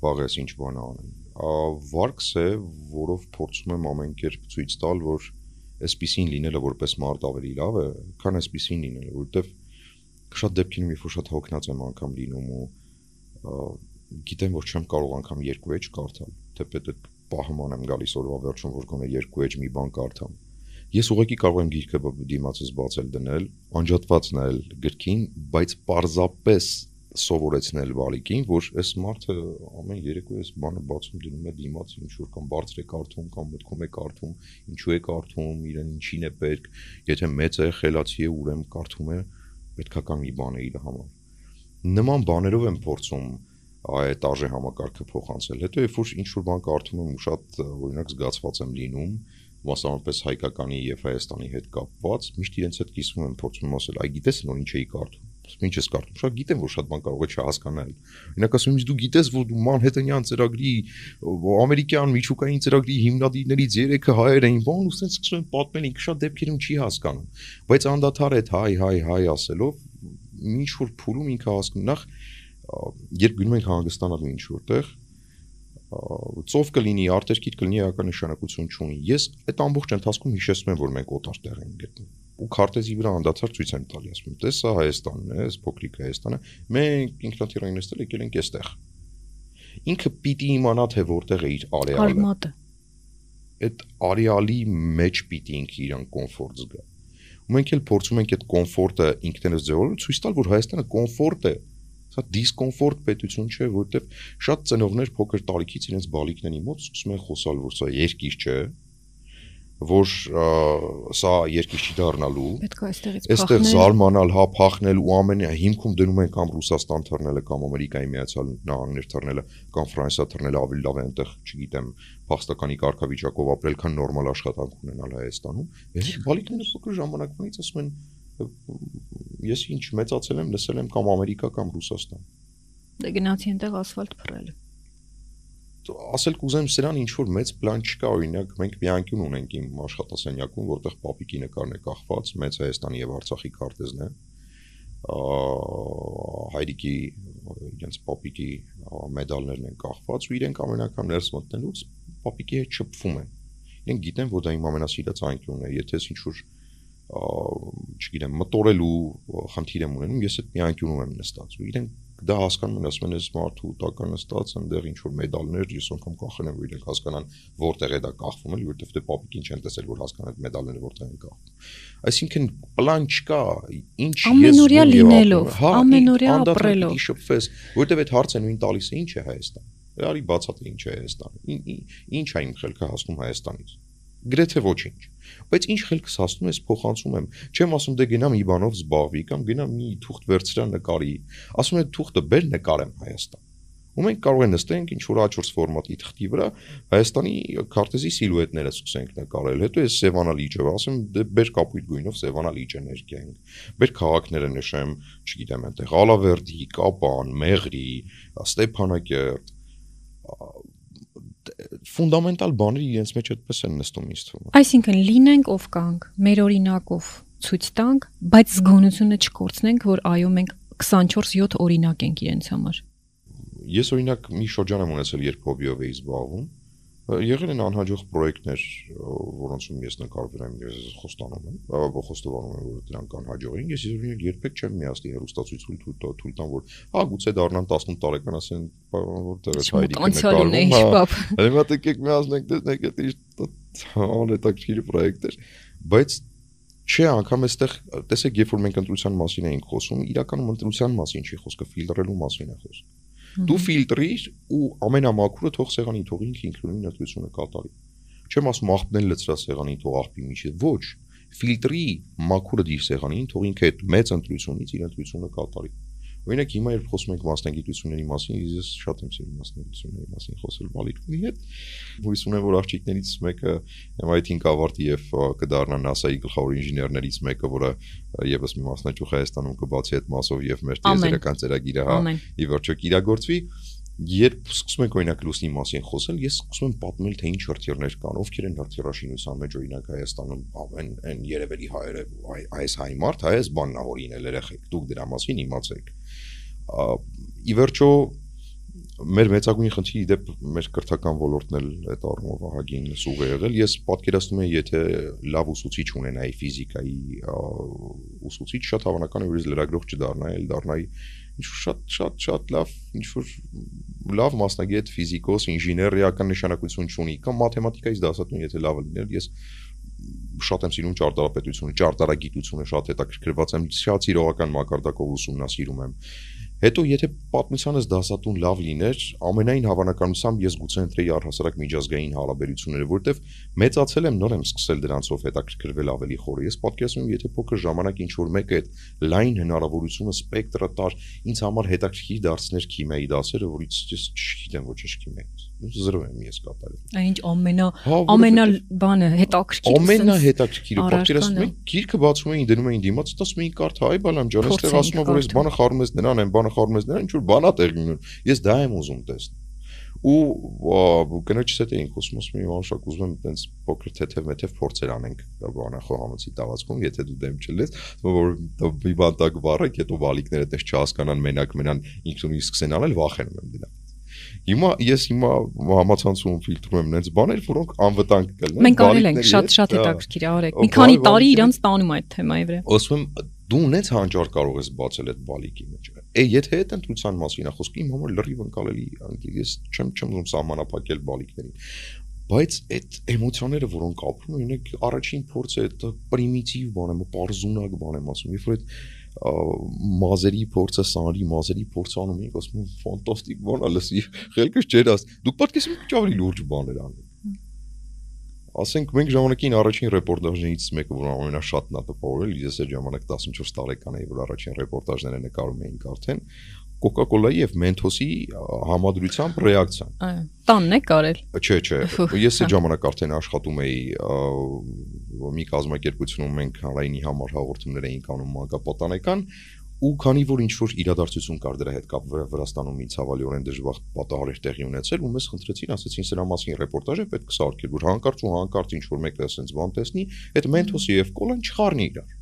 վաղես ինչ բան անեմ։ Վարկս է, որով փորձում եմ ամեն կերպ ցույց տալ, որ այսպեսին լինելը որպես մարդ ավելի լավ է, քան այսպեսին լինելը, որովհետև շատ դեպքերում երբ որ շատ հոգնած եմ անգամ լինում ու գիտեմ որ չեմ կարող անգամ երկու էջ կարդալ, թեպետ այդ պահման եմ գալիս օրվա վերջում որ գոնե երկու էջ մի բան կարդամ։ Ես ուղղակի կարող եմ գիրքը դիմացս բացել դնել, անջատված նայել գրքին, բայց պարզապես սովորեցնել Վալիկին, որ այս մարդը ամեն երեկո այս բանը բացում դնում է դիմաց ինչ որ կամ բարձր է կարդում կամ մտքում է կարդում, ինչու է կարդում, իրեն ինչին է պետք, եթե մեծ է, խելացի է, ուրեմն կարդում է պետքա կամ մի բան է իր համար։ Նման բաներով եմ փորձում այդ արժե համակարգը փոխանցել։ Հետո երբ որ ինչ որ բան կարդում եմ ու շատ օրինակ զգացված եմ լինում, մասնավորապես հայկականի եւ Հայաստանի հետ կապված, միշտ իրենց հետ կիսվում եմ փորձում ասել, այ գիտես նոր ինչ էի կարդում ինչ ես կարդում շատ գիտեմ որ շատ բան կարող է չհասկանալ օրինակ ասում ես դու գիտես որ դու Մանհեթենյան ծրագրի ամերիկյան միջուկային ծրագրի հիմնադիրներից երեքը հայեր էին բան ու sense սկսում են պատմել ինքը շատ դեպքերում չի հասկանում բայց անդադար այդ հայ հայ հայ ասելով ինչ որ փուլում ինքը հասկանում նախ երբ գնում ենք հանգստանալու ինչ որտեղ ծով կլինի, արտերկիր կլինի, էական նշանակություն չունի։ Ես այդ ամբողջ ընթացքում հիշեցնում եմ, որ մենք օտար տեղ ենք գտնում ու քարտեզի վրա անդադար ցույց են տալի, ասում եմ, տես սա Հայաստանն է, այս փոքրիկ Հայաստանը, մենք ինքնաթիռային նստել եկել ենք այստեղ։ Ինքը պիտի իմանա թե որտեղ է իր արեալը։ Արմատը։ Այդ արեալի մեջ պիտի ինքը իրան կոմֆորտ զգա։ Ու մենք էլ փորձում ենք այդ կոմֆորտը ինքներս ձևավորել, ցույց տալ, որ Հայաստանը կոմֆորտ է, Սա դիսկոմֆորտ պետություն չէ, որովհետև շատ ծնողներ փոքր տարիքից իրենց բալիկների մոտ սկսում են խոսալ, որ սա երկիր չէ, որ սա երկիր չի դառնալու։ Պետք է այստեղից փախնել։ Այստեղ զարմանալ, հա, փախնել ու ամենը հիմքում դնում են կամ Ռուսաստան թռնելը կամ Ամերիկայի Միացյալ Նահանգներ թռնելը կամ Ֆրանսիա թռնելը ավելի լավ է այնտեղ, չգիտեմ, փախստականի կարգավիճակով ապրել, քան նորմալ աշխատանք ունենալ Հայաստանում։ Ես բալիկները փոքր ժամանակվանից ասում են ես ինչ մեծացել եմ, լսել եմ կամ Ամերիկա կամ Ռուսաստան։ Դե գնացի այնտեղ ասֆալտ փռել ասել կուզեմ սրան ինչ որ մեծ պլան չկա օրինակ մենք մի անկյուն ունենք իմ աշխատասենյակում որտեղ պապիկի նկարն է կախված մեծ Հայաստանի եւ Արցախի քարտեզն է հայրիկի իրենց պապիկի մեդալներն են կախված ու իրենք ամենական ներս մտնելուց պապիկի հետ շփվում են իրենք գիտեն որ դա իմ ամենասիրած անկյունն է եթե ինչ որ չգիտեմ մտորելու խնդիր եմ ունենում ես այդ մի անկյունում եմ նստած ու իրենք դա հասկանում են, ասում են, այս մարդու տակը նստած այնտեղ ինչ որ մեդալներ, ես անգամ կախել եմ, որ իրենք հասկանան որտեղ է դա կախվում, էլի, որովհետև դե պապիկին չեն տեսել, որ հասկանան այդ մեդալները որտեղ են կախվում։ Այսինքն պլան չկա, ինչ ես Ամենօրյա լինելով, Հա, ամենօրյա ապրելով։ պիտի շփվես, որովհետև այդ հարցը նույն տալիս է, ինչ է Հայաստան։ Արի բացատրի ինչ է ի- Ինչ է իմ խելքը հասնում Հայաստանից։ Գրեթե ոչինչ։ Բայց ինչ խելքս հասնում ես փոխանցում եմ։ Չեմ ասում դե գնամ Իվանով զբաղվի կամ գնամ մի թուղթ վերցրա նկարի։ Ասում եմ թուղթը բեր նկարեմ Հայաստան։ Ու մենք կարող ենք նստենք ինչ որ A4 ֆորմատի թղթի վրա Հայաստանի քարտեզի սիլուետները սկսենք նկարել։ Հետո ես Սևանա լիճը, ասեմ դե բեր կապույտ գույնով Սևանա լիճը ներկենք։ Բեր քաղաքները նշեմ, չգիտեմ, այնտեղ Ալավերդի, Կապան, Մեղրի, Ստեփանակերտ ֆունդամենտալ բաները իրենց մեջ այդպես են նստում ինձ թվում։ է։ Այսինքն լինենք ով կանք, մեր օրինակով ցույց տանք, բայց զգոնությունը չկորցնենք, որ այո մենք 24/7 օրինակ ենք իրենց համար։ Ես օրինակ մի շրջան եմ ունեցել, երբ հոբիով էի զբաղվում։ Եղել են անհաջող պրոյեկտներ, որոնցում ես նկարվել եմ, ես խոստանում եմ, բավական խոստովանում եմ, որ դրանք անհաջող են։ Ես օրինակ երբեք չեմ միացնի հերոստացույց թույլ տա, թույլ տամ, որ հա գուցե դառնան 18 տարեկան, ասեն, որտեղ է հայրիկը է հա, հիշպապ։ Հիմա տեկեք միացնենք, տեսնեք, դա ինչ անհետաքրքիր պրոյեկտ էր, բայց չէ, անգամ այստեղ տեսեք, երբ որ մենք ընտրության մասին էինք խոսում, իրականում ընտրության մասին չի խոսքը, ֆիլտրելու մասին է խոսքը։ Դու ֆիլտրիր ու ամենամաքուրը թող սեղանի թող ինքը ինքնուրույն ընտրությունը կատարի։ Չեմ ասում աղբնել լծրա սեղանին թող աղբի միջի, ոչ։ Ֆիլտրի մաքուրը դիր սեղանին, թող ինքը այդ մեծ ընտրությունից իր ընտրությունը կատարի։ Օրինակ հիմա երբ խոսում ենք մասնագիտությունների մասին, ես շատ եմ սիրում մասնագիտությունների մասին խոսել բալիկների հետ։ Հույս ունեմ, որ աղջիկներից մեկը MIT-ին կավարտի եւ ա, կդառնա NASA-ի գլխավոր ինժեներներից մեկը, որը եւս մի մասնաճյուղ Հայաստանում կբացի այդ մասով եւ մեր տիեզերական ծրագիրը հա ի վերջո կիրագործվի երբ սկսում ենք օրինակ լուսնի մասին խոսել, ես սկսում եմ պատմել թե ինչ հրթիռներ կան, ովքեր են հրթիռաշինության մեջ օրինակ Հայաստանում, այն այն երևելի հայերը, այ- այս հայ մարդ, այս բանն ա հորինել երեխեք, դուք դրա մասին իմացեք։ Ի վերջո մեր մեծագույն խնդիրի դեպ մեր կրթական ոլորտն էլ այդ առումով ահագին սուղ է եղել։ Ես պատկերացնում եմ, եթե լավ ուսուցիչ ունենայի ֆիզիկայի ուսուցիչ, շատ հավանական է որ ես լրագրող չդառնայի, այլ դառնայի ինչ որ շատ շատ շատ լավ ինչ որ լավ մասնագետ ֆիզիկոս, ինժեներ ռեական նշանակություն ունի կամ մաթեմատիկայից դասատուն եթե լավը լիներ, ես շատ եմ սիրում ճարտարապետությունը, ճարտարագիտությունը շատ հետաքրքրված եմ, շատ սիրողական մակարդակով ուսումնասիրում եմ։ Հետո եթե պատմությանս դասատուն լավ լիներ, ամենայն հավանականությամբ ես գուցե ընտրեի առհասարակ միջազգային հարաբերությունները, որտեվ մեծացել եմ, նոր եմ սկսել դրանցով հետաքրքրվել ավելի խորը։ Ես պատկերացնում եմ, եթե փոքր ժամանակ ինչ որ մեկը այդ լայն հնարավորությունը սպեկտրը տար, ինձ համար հետաքրքիր դարձներ քիմիայի դասերը, որից ես չգիտեմ ոչինչ քիմիայից։ Զրո եմ ես կատարել։ Այնինչ ամենա Հա, ամենա որովհետև- բանը հետաքրքիր Ամենա հետաքրքիրը պատկերացնում եք, գիրքը բացում էին դնում էին դիմաց, ասում էին կարդ հայ բալամ ջան, այստեղ ասում է որ կարդալ։ բանը խառնում ես նրան, այն բանը խառնում ես նրան, ինչ որ բանա տեղի ունում։ Ես դա եմ ուզում տեսնել։ Ու կնոջս հետ էինք խոսում, ասում եմ Իվան շակ ուզում եմ այտենց փոքր թեթև մեթև փորձեր անենք բանը խոհանոցի տավացքում, եթե դու դեմ չլես, որ մի բան տակ վառեք, հետո բալիկները այդպես չհասկանան մենակ մենան ինքնուրույն սկսեն անել, վախենում եմ դրանից։ Հիմա ես հիմա համացանցում ֆիլտրում եմ նենց բաներ, որոնք անվտանգ կլինեն։ Մենք արել ենք բալիկների շատ հետ, շատ հա։ հետաքրքիր արեք։ Մի քանի տարի իրանց տանում այդ թեմայի վրա։ ասում եմ դու ունես հանճար կարող ես բացել այդ բալիկի մեջ։ Է եթե այդ ընտրության մասին է խոսքը իմ համար լրիվ ընկալելի է, ես չեմ չեմ ուզում սահմանափակել բալիկներին։ Բայց այդ էմոցիաները, որոնք ապրում են, ունեք առաջին փորձը այդ պրիմիտիվ բան է, պարզունակ բան եմ ասում, երբ որ այդ մազերի փորձը, սանրի մազերի փորձը անում ենք, ասում եմ ֆանտաստիկ բան է, լսի, խելքս չեր աս։ Դու պատկերացնում եք ճավրի լուրջ բաներ անում։ Ասենք մենք ժամանակին առաջին ռեպորտաժներից մեկը, որ ամենաշատն է տպավորել, ես այդ ժամանակ 14 տարեկան էի, որ առաջին ռեպորտաժները նկարում էինք արդեն Coca-Cola-ի եւ Mentos-ի համադրությամբ ռեակցիան։ Այո, տանն է կարել։ Չէ, չէ, ես այդ ժամանակ արդեն աշխատում էի մի կազմակերպությունում մենք հանրայինի համար հաղորդումներ էինք անում մանկապատանեկան ու քանի որ ինչ որ իրադարձություն կար դրա հետ կապ Վրա- Վրաստանում մի ցավալիորեն դժվար պատահար էր տեղի ունեցել ու մեզ խնդրեցին ասեցին սրա մասին ռեպորտաժ է պետք է սարքել որ հանկարծ ու հանկարծ ինչ որ մեկը ասենց բան տեսնի այդ մենթոսի եւ կոլան չխառնի իրար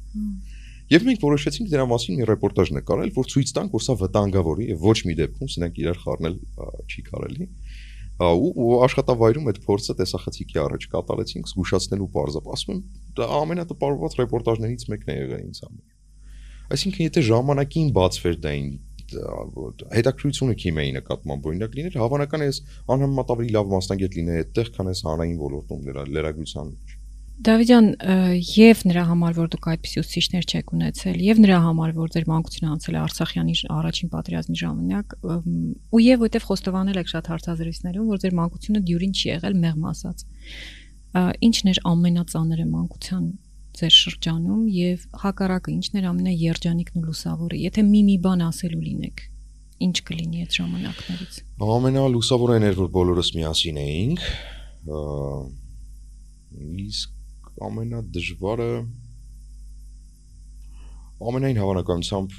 Եվ մենք որոշեցինք դրա մասին մի ռեպորտաժ նկարել, որ ցույց տանք, որ սա վտանգավոր է եւ ոչ մի դեպքում սրանք իրար խառնել չի կարելի։ ու, ու աշխատավայրում այդ փորձը տեսախցիկի առաջ կատարեցինք զգուշացնելու բարձապ։ Ասում եմ, դա ամենատպարված ռեպորտաժներից մեկն է եղել ինձ համար։ Այսինքն, եթե ժամանակին բացվեր դա ին հետաքրությունը քիմիայի նկատմամբ օրինակ լիներ, հավանական է ես անհամեմատ ավելի լավ մասնագետ լինեի այդտեղ, քան ես հանրային ոլորտում լերա լերագության մեջ։ Դավիթյան եւ նրա համար որ դուք այդպիսի ուսուցիչներ չեք ունեցել եւ նրա համար որ ձեր մանկությունը անցել է Արցախյանի առաջին պատերազմի ժամանակ ու եւ որտեվ խոստովանել եք շատ հարցազրույցներում որ ձեր մանկությունը դյուրին չի եղել մեղմ ասած ինչն էր ամենածանրը մանկության ձեր շրջանում եւ հակառակը ինչն էր ամենաերջանիկն ու լուսավորը եթե մի մի բան ասելու լինեք ինչ կլինի այդ ժամանակներից ամենալուսավորն էր որ բոլորս միասին էինք իսկ ամենադժվարը ամենայն հավանականությամբ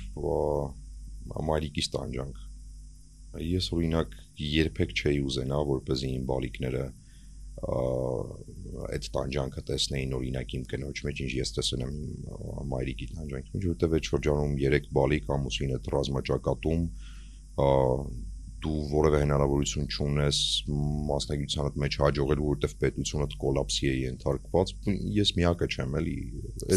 մայրիկիս տանջանք։ Ես օրինակ երբեք չէի ուզենա, որպեսզի իմ բալիկները այդ տանջանքը տեսնեին օրինակ իմ կնոջ մեջ, ինչ ես տեսել եմ մայրիկի տանջանքի մեջ, որտեղ այդ շրջանում 3 բալիկ ամուսինը ռազմաճակատում դու որևէ հնարավորություն չունես մասնագիտությանդ մեջ հաջողելու, որտեվ պետությունդ կոլապսի է ենթարկված։ Ես միակը չեմ, էլի։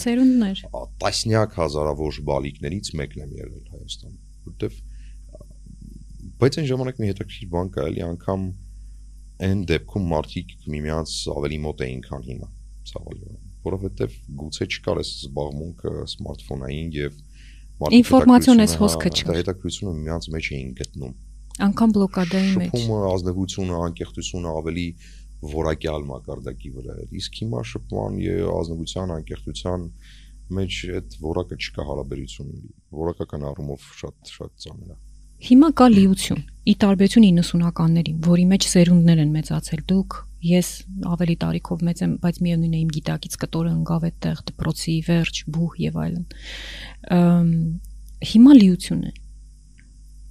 Սերունդներ։ Տասնյակ հազարավոր բալիկներից մեկն եմ եղել Հայաստանում, որտեվ բայց այն ժամանակ մի հետաքրքիր բան կա, էլի անգամ այն դեպքում մարդիկ միմյանց ավելի մոտ էին, քան հիմա, ցավալի, որովհետեւ գուցե չկար այս զբաղմունքը սմարթֆոնային եւ ինֆորմացիոն էս հոսքը չկար։ Հետաքրությունը միմյանց մեջ էին գտնում Անկամ բլոկադայի մեջ։ Շփումը, ազնվությունը, անկեղծությունը ավելի որակյալ մակարդակի վրա է։ Իսկ հիմա շփման եւ ազնվության, անկեղծության մեջ այդ որակը չկա հարաբերությունների։ Որակական առումով շատ շատ ծանր է։ Հիմա կա լիություն։ Ի տարբերություն 90-ականներին, որի մեջ սերունդներ են մեծացել դուք, ես ավելի տարիքով մեծ եմ, բայց միևնույն է իմ գիտակից կտորը ընկավ այդտեղ դպրոցի վերջ, բուհ եւ այլն։ Հիմա լիություն է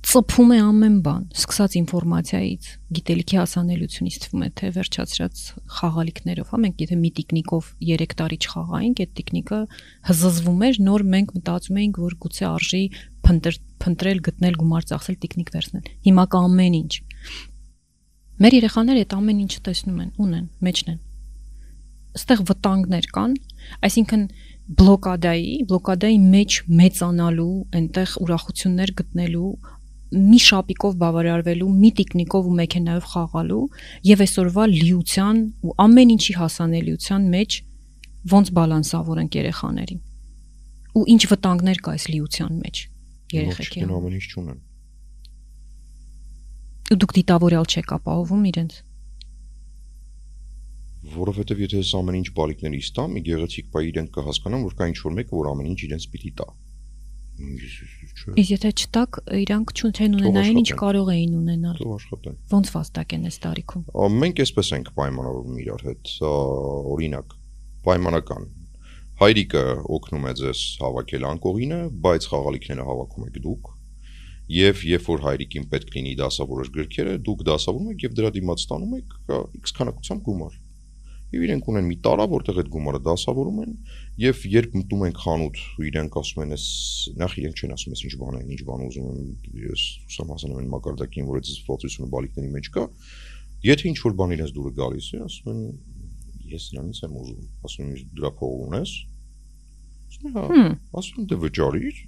ծփում է ամեն բան, սկսած ինֆորմացիայից, գիտելիքի հասանելիությունից թվում է թե վերջացրած խաղալիքներով, հա մենք եթե մի տիկնիկով 3 տարի չխաղայինք, այդ տիկնիկը հզզվում էր, նոր մենք մտածում էինք, որ գուցե արժի փնտրել, գտնել, գումար ծախսել տիկնիկ վերցնել։ Հիմա կա ամեն ինչ։ Մեր երեխաները այդ ամեն ինչը տեսնում են, ունեն, մեջն են։ Այստեղ վտանգներ կան, այսինքն բլոկադայի, բլոկադայի մեջ մեծանալու, այնտեղ ուրախություններ գտնելու, մի շապիկով բավարարվելու, մի տիկնիկով ու մեքենայով խաղալու եւ այսօրվա լիության ու ամեն ինչի հասանելիության մեջ ոնց բալանսավորենք երեխաներին։ Ու ինչ վտանգներ կա այս լիության մեջ երեխեքի համար։ Ամեն ինչ չունեն։ Ու դուք դիտավորյալ չեք ապահովում իրենց որովհետև եթե ես ամեն ինչ բալիկներից տամ, մի գեղեցիկ բայ իրենք կհասկանան, որ կա ինչ որ մեկը, որ ամեն ինչ իրենց պիտի տա չէ։ Իսկ եթե չտակ, իրանք չունեն ունենային, ինչ կարող էին ունենալ։ Թող աշխատեն։ Ոնց վաստակ են այս տարիքում։ Մենք էսպես ենք պայմանավորվում իրար հետ, օրինակ, պայմանական հայրիկը օգնում է ձեզ հավաքել անկողինը, բայց խաղալիքները հավաքում եք դուք։ Եվ երբ որ հայրիկին պետք լինի դասավորոշ գրքերը, դուք դասավորում եք եւ դրա դիմաց ստանում եք X քանակությամբ գումար եւ իրենք ունեն մի տարա, որտեղ այդ գումարը դասավորում են եւ երբ մտնում են խանութ ու իրենք ասում են, «Էս նախ իրենք չեն ասում, «Էս ինչ բան է, ինչ բան ուզում եմ»։ Ես ուսամասնում եմ մակարդակին, որ այդ զսպվածությունը բալիկների մեջ կա։ Եթե ինչ որ բան իրենց դուրը գալիս է, ասում են, «Ես նրանից եմ ուզում»։ Ասում են, «Դրա փող ունես»։ Ասում են, «Հա»։ Ասում են, «Դե վճարիր»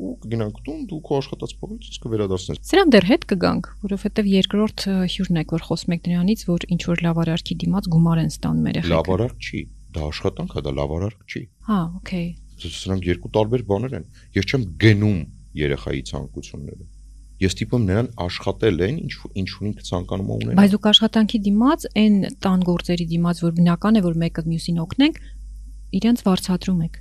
ու կգնանք տուն, դու քո աշխատած փողից իսկ կվերադարձնես։ Սրանք դեռ հետ կգանք, որովհետև երկրորդ հյուրն եք, որ խոսում եք նրանից, որ ինչ որ լավարարքի դիմաց գումար են ստանում երեխեքը։ Լավարարք չի, դա աշխատանք է, դա լավարարք չի։ Հա, օքեյ։ Սրանք երկու տարբեր բաներ են։ Ես չեմ գնում երեխայի ցանկությունները։ Ես տիպում նրան աշխատել են, ինչ ինչ ունին ցանկանում ունենալ։ Բայց դուք աշխատանքի դիմաց, այն տան գործերի դիմաց, որ բնական է, որ մեկը մյուսին օգնենք, իրենց վարձատրում եք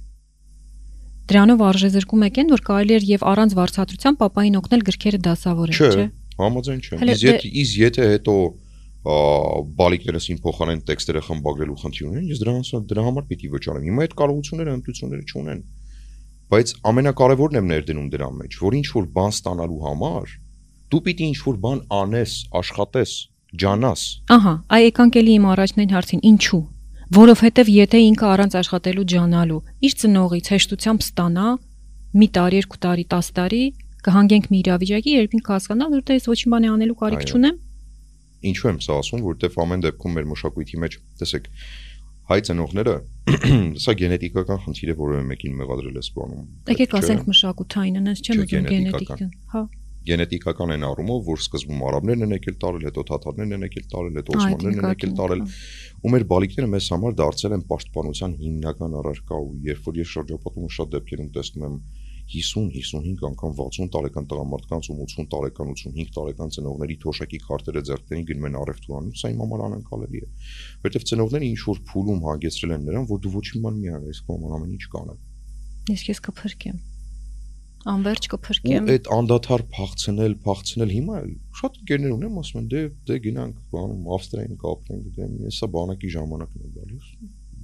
դրանով արժեզրկում եք այն, որ կարելի էր եւ առանց վարձատրության papayin օգնել գրքերը դասավորել, չէ՞։ Համաձայն չեմ։ Իսկ եթե իսկ եթե հետո բալիկներս իմ փոխանեն տեքստերը խմբագրելու խնդիր ունեն, ես դրանց դրա համար պիտի վճարեմ։ Հիմա այդ կարողությունները, հմտությունները չունեն։ Բայց ամենակարևորն եմ ներդնում դրա մեջ, որ ինչ որ բան ստանալու համար դու պիտի ինչ որ բան անես, աշխատես, ջանաս։ Ահա, այ եկանք էլի իմ առաջնային հարցին, ինչու որովհետև եթե ինքը առանց աշխատելու ջանալու իր ծնողից հեշտությամբ ստանա մի տարի, երկու տարի, 10 տարի կհանգենք մի իրավիճակի, երբ ինքը հասկանա, որ դե ես ոչինչ բանի անելու կարիք չունեմ։ Ինչու եմ սա ասում, որովհետև ամեն դեպքում մեր մշակույթի մեջ, տեսեք, հայ ծնողները *clears throat* սա գենետիկական խնդիր է, որովհետև մեկին մեղադրել է սպանում։ Եկեք ասենք մշակութային, այնպես չեմ ուզում գենետիկան։ Հա։ գենետիկական են առումով, որ սկզբում արաբներն են եկել տարել, հետո թաթարներն են եկել տարել, հետո օսմաններն են եկել տարել, ու մեր բալիկները մեզ համար դարձել են պաշտպանության հիմնական առարկա ու երբ որ ես շրջապատում շատ դեպքերում տեսնում եմ 50-55 անգամ 60 տարեկան տղամարդկանց ու 80 տարեկան 85 տարեկան ծնողների թոշակի քարտերը ձեռքներին գնում են առևտուրանում, սա իմ համար անկալելի է։ Որտեվ ծնողները ինչ որ փուլում հագեցրել են նրան, որ դու ոչինչ ման մի արես, կողմ ամեն ինչ կանը։ Ես քեզ կփրկեմ անverջ Ու կփրկեմ այդ անդադար փախցնել, փախցնել հիմա էլ շատ ընկերներ ունեմ, ասում են դե դե գնանք բանում Ավստրիային կապնենք, դե հեսա բանակի ժամանակն է գալիս։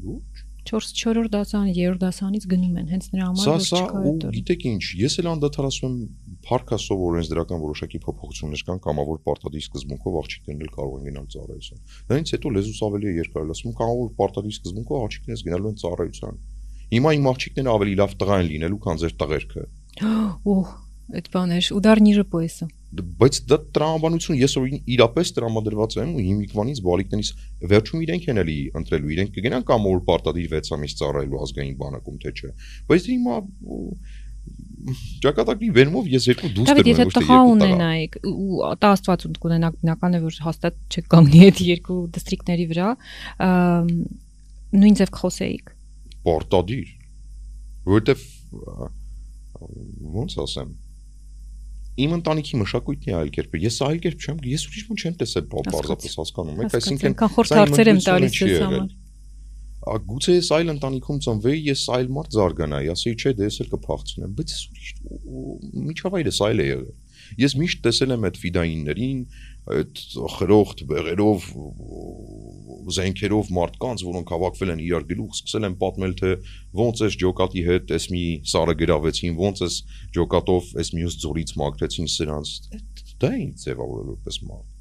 Լուրջ 4-4-րդ դասան, 3-րդ դասանից գնում են հենց նրա համար Սա սա չկա ու այդ գիտեք ինչ, ես էլ անդադար ասում եմ փառքասով օրենսդրական որոշակի փոփոխություններ կան կամավոր պարտադիր սկզբունքով աղջիկներն էլ կարող են գնալ ծառայության։ Դրանից հետո լեզուս ավելի է երկար, ասում կամավոր պարտադիր սկզբունքով աղջիկներս գնալու են ծառայության։ Հիմա իմ աղջիկները ավելի լավ տղա են լինելու, քան ձեր տղերքը։ *gasps* Օհ, այդ բաներ, ուդարնիրը պոեսը։ Բայց դա տրամաբանություն, ես որ իրապես տրամադրված եմ ու հիմիկվանից բալիկներից վերջում իրենք են էլի ընտրելու, իրենք կգնան կամ որ պարտադիր 6 ամիս ծառայելու ազգային բանակում թե չէ։ Բայց դե հիմա ճակատագրի վերումով ես երկու դուս եմ ուշտի երկու տղա։ Դավիթ, եթե տղա ունենայիք ու տա Աստված ունդ կունենաք, բնական է որ հաստատ չկանգնի այդ երկու դիստրիկտների վրա, նույն ձև կխոսեիք։ Պարտադիր։ Որտեվ ոնց ասեմ իմ ընտանիքի մշակույթն է այլ կերպ ես այլ կերպ չեմ ես ուրիշ ոք չեմ տեսել բա- պարզապես հասկանում եք այսինքն խորտ հարցեր եմ տալիս եղել։ համար։ Ա գուցե ես այլ ընտանիքում ծնվեի, ես այլ մարդ զարգանայի, ասեի չէ, դե ես էլ կփախցնեմ, բայց ես ուրիշ միջավայրս այլ է եղել։ Ես միշտ տեսել եմ այդ ֆիդայիններին, այդ խրոխտ բեղերով, զենքերով մարդկանց, որոնք հավաքվել են իրար գլուխ, սկսել են պատմել, թե ոնց էս ջոկատի հետ էս մի սարը գրավեցին, ոնց էս ջոկատով էս մյուս ձորից մաքրեցին սրանց։ Դա ինձ ձևավորել որպես մարդ։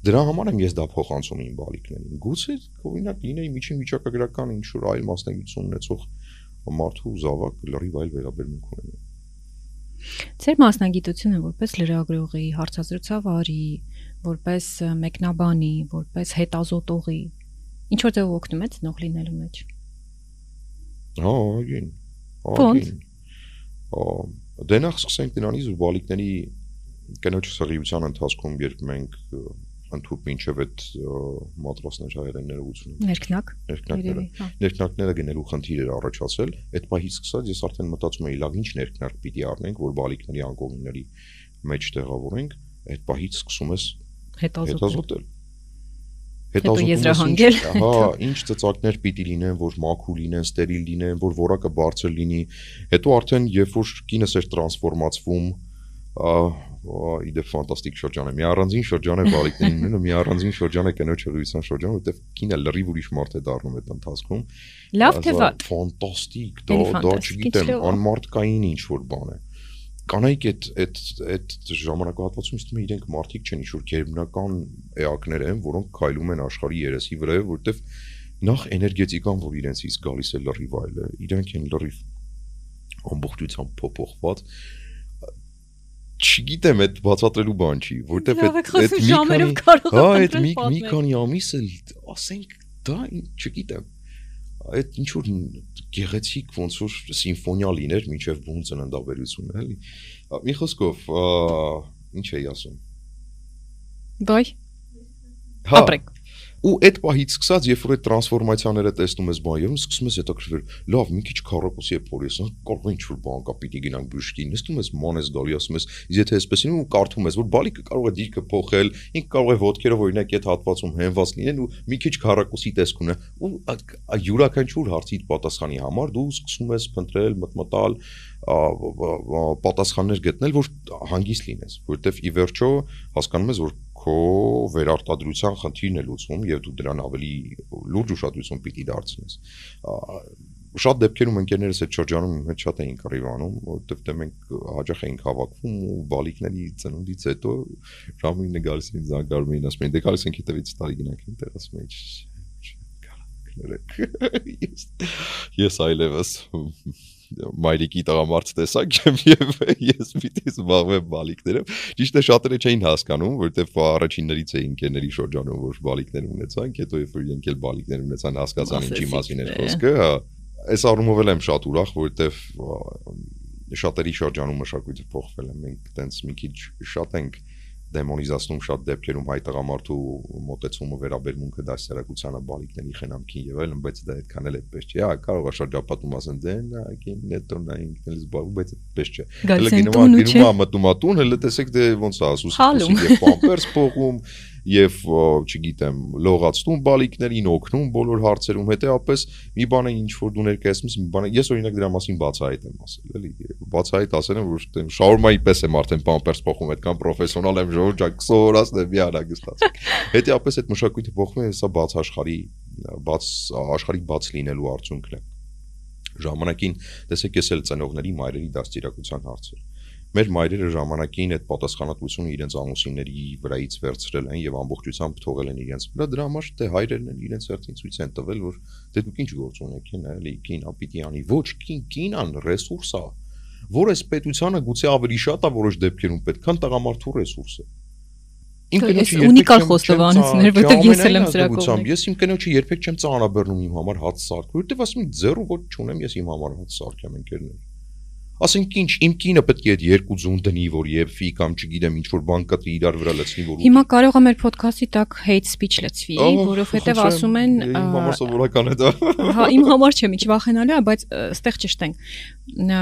Դրա համար եմ ես դա փոխանցում իմ բալիկներին։ Գուցե օրինակ լինեի միջին վիճակագրական ինչ որ այլ մասնագիտություն ունեցող մարդու զավակ լրիվ այլ վերաբերմունք ունենա։ Ձեր մասնագիտությունը որպես լրագրողի, հարցազրույցավարի, որպես մեկնաբանի, որպես հետազոտողի ինչ որ ձեւ օգնում է ծնող լինելու մեջ։ Հա, ագին։ Ո՞նց։ Ա դե նախ սկսենք դրանից որ բալիկների կնոջ սղիության ընթացքում երբ մենք ընդհուպ ինչև այդ մատրոսներ հայերեն ներողություն Ներքնակ։ ներքնակները հա։ ներքնակները գնելու խնդիր էր առաջացել այդ պահից սկսած ես արդեն մտածում եի լավ ինչ ներքնակ պիտի առնենք որ բալիկների անկողինների մեջ տեղավորենք այդ պահից սկսում ես Հետազոտել։ հետազոտել հա ինչ ծծակներ պիտի լինեն որ մաքուր լինեն ստերիլ լինեն որ որակը բարձր լինի հետո արդեն երբ որ կինս էր տրանսֆորմացվում ա ա, իդե ֆանտաստիկ շրջան է մի առանձին շրջան է բալիկներին ունենը մի առանձին շրջան է կնոջ հրույցան շրջան որովհետև կինը լրիվ ուրիշ մարդ է դառնում այդ ընթացքում Լավ թե վատ։ ֆանտաստիկ դա դա չգիտեմ անմարտկային ինչ որ բան է կանայք այդ այդ այդ ժամանակահատվածում իստում է իրենք մարդիկ չեն ինչ որ գերբնական էակներ են որոնք քայլում են աշխարհի երեսի վրա որովհետև նախ էներգետիկան որ իրենցից գալիս է լրիվ այլ է իրենք են լրիվ ամբողջությամբ փոփոխված չգիտեմ այդ բացատրելու բան չի եք այդ այդ մի ժամերով քանի կարող Հա, եմ այդ մի մի քանի ամիս էլ ասենք դա չգիտեմ այդ ինչ որ գեղեցիկ ոնց որ սիմֆոնիա լիներ մինչև բուն ծննդաբերությունը էլի մի խոսքով ինչ էի ասում Բայ, հա ապրեք։ ու այդ պահից սկսած երբ որ այդ տրանսֆորմացիաները տեսնում ես բայերում սկսում ես հետաքրքրվել լավ մի քիչ քարոպոսի է փորես կարող է ինչ որ բան կա պիտի գնանք բժշկի նստում ես ման ես գալի ասում ես եթե այսպես լինի ու կարդում ես որ բալիկը կարող է դիրքը փոխել ինքը կարող է ոտքերով օրինակ այդ հատվածում հենված լինեն ու մի քիչ քարոպոսի տեսք ունենա ու յուրաքանչյուր հարցի պատասխանի համար դու սկսում ես փնտրել մտմտալ պատասխաններ գտնել որ հանգիստ լինես որովհետև ի վերջո հասկանում ես որ քո վերարտադրության խնդիրն է լուծվում եւ դու դրան ավելի լուրջ ուշադրություն պիտի դարձնես շատ դեպքերում ընկերներս այդ շրջանում իմ հետ շատ էին կռիվանում որովհետեւ դե մենք հաճախ էինք հավաքվում ու բալիկների ծնունդից հետո ժամին գալիս էին զանգարում էին ասում էին դե գալիս ենք հետևից տարի գնանք այնտեղ ասում էին «Չ- չ- կներեք»։ ես ես այլևս մայրիկի տղամարդ տեսակ եմ *laughs* եւ ես պիտի զբաղվեմ բալիկներով ճիշտ է շատերը չէին հասկանում որովհետեւ առաջիններից էին կերների շրջանում որ բալիկներ ունեցանք հետո երբ որ իրենք էլ բալիկներ ունեցան հասկացան ինչի մասին էր խոսքը հա այս առումով էլ եմ շատ ուրախ որովհետեւ շատերի շրջանում մշակույթը փոխվել է։ Մենք տենց մի քիչ շատ ենք դեմոնիզացնում շատ դեպքերում հայ տղամարդու մոտեցումը վերաբերմունքը դասերակցությանը բալիկների խնամքին եւ այլն, բայց դա այդքան էլ այդպես չի։ Հա, կարող է շրջապատում ասեն դե նա կին նետոնա ինքն էլ զբաղվում, բայց այդպես չէ։ են գնում տուն ու չէ։ գնում մտնում ատուն, հələ տեսեք դե ոնց է ասում, Հալում։ եւ պամպերս *laughs* փողում եւ չգիտեմ լողացնում բալիկներին օգնում բոլոր հարցերում հետեւապես մի բան է ինչ որ դու ներկայացնում մի բան է ես օրինակ դրա մասին բացահայտ եմ ասել էլի բացահայտ ասել եմ որ դեմ շաուրմայի պես եմ արդեն պամպերս փոխում այդքան պրոֆեսիոնալ եմ ժողովրդակ սովորացնել մի արագ ստացի հետեւապես այդ մշակույթը փոխվում է սա բաց աշխարհի բաց աշխարհի բաց լինելու արդյունքն է ժամանակին տեսեք ես էլ ծնողների մայրերի դաստիարակության հարցեր մեր մայրերը ժամանակին այդ պատասխանատվությունը իրենց ամուսինների վրայից վերցրել են եւ ամբողջությամբ թողել են իրենց վրա դրա համար թե հայրերն են իրենց հերթին ցույց են տվել որ դե դուք ինչ գործ ունեք էլի կինա պիտի անի ոչ կին կինան ռեսուրս է որ այս պետությանը գուցե ավելի շատ է որոշ դեպքերում պետք քան տղամարդու ռեսուրսը Իմ կնոջը ունիկալ խոստովանություններ, որտեղ ես էլ եմ սրա կողմից։ Ես իմ կնոջը երբեք չեմ ծանրաբեռնում իմ համար հաց սարք, որովհետև ասում եմ ձեռու ոչ չունեմ, ես իմ համար հաց սարքեմ ընկերներ։ Ասենք ինչ, իմ կինը պետք է այդ երկու ձուն դնի, որ եփի կամ չգիտեմ ինչ որ բան կտրի իրար վրա լցնի, որ Հիմա կարող է մեր ոդքասթի տակ hate speech լցվի, որովհետև ասում են իմ համար սովորական է դա։ Հա, իմ համար չէ, միջ վախենալու է, բայց ստեղ ճշտենք։ Ա,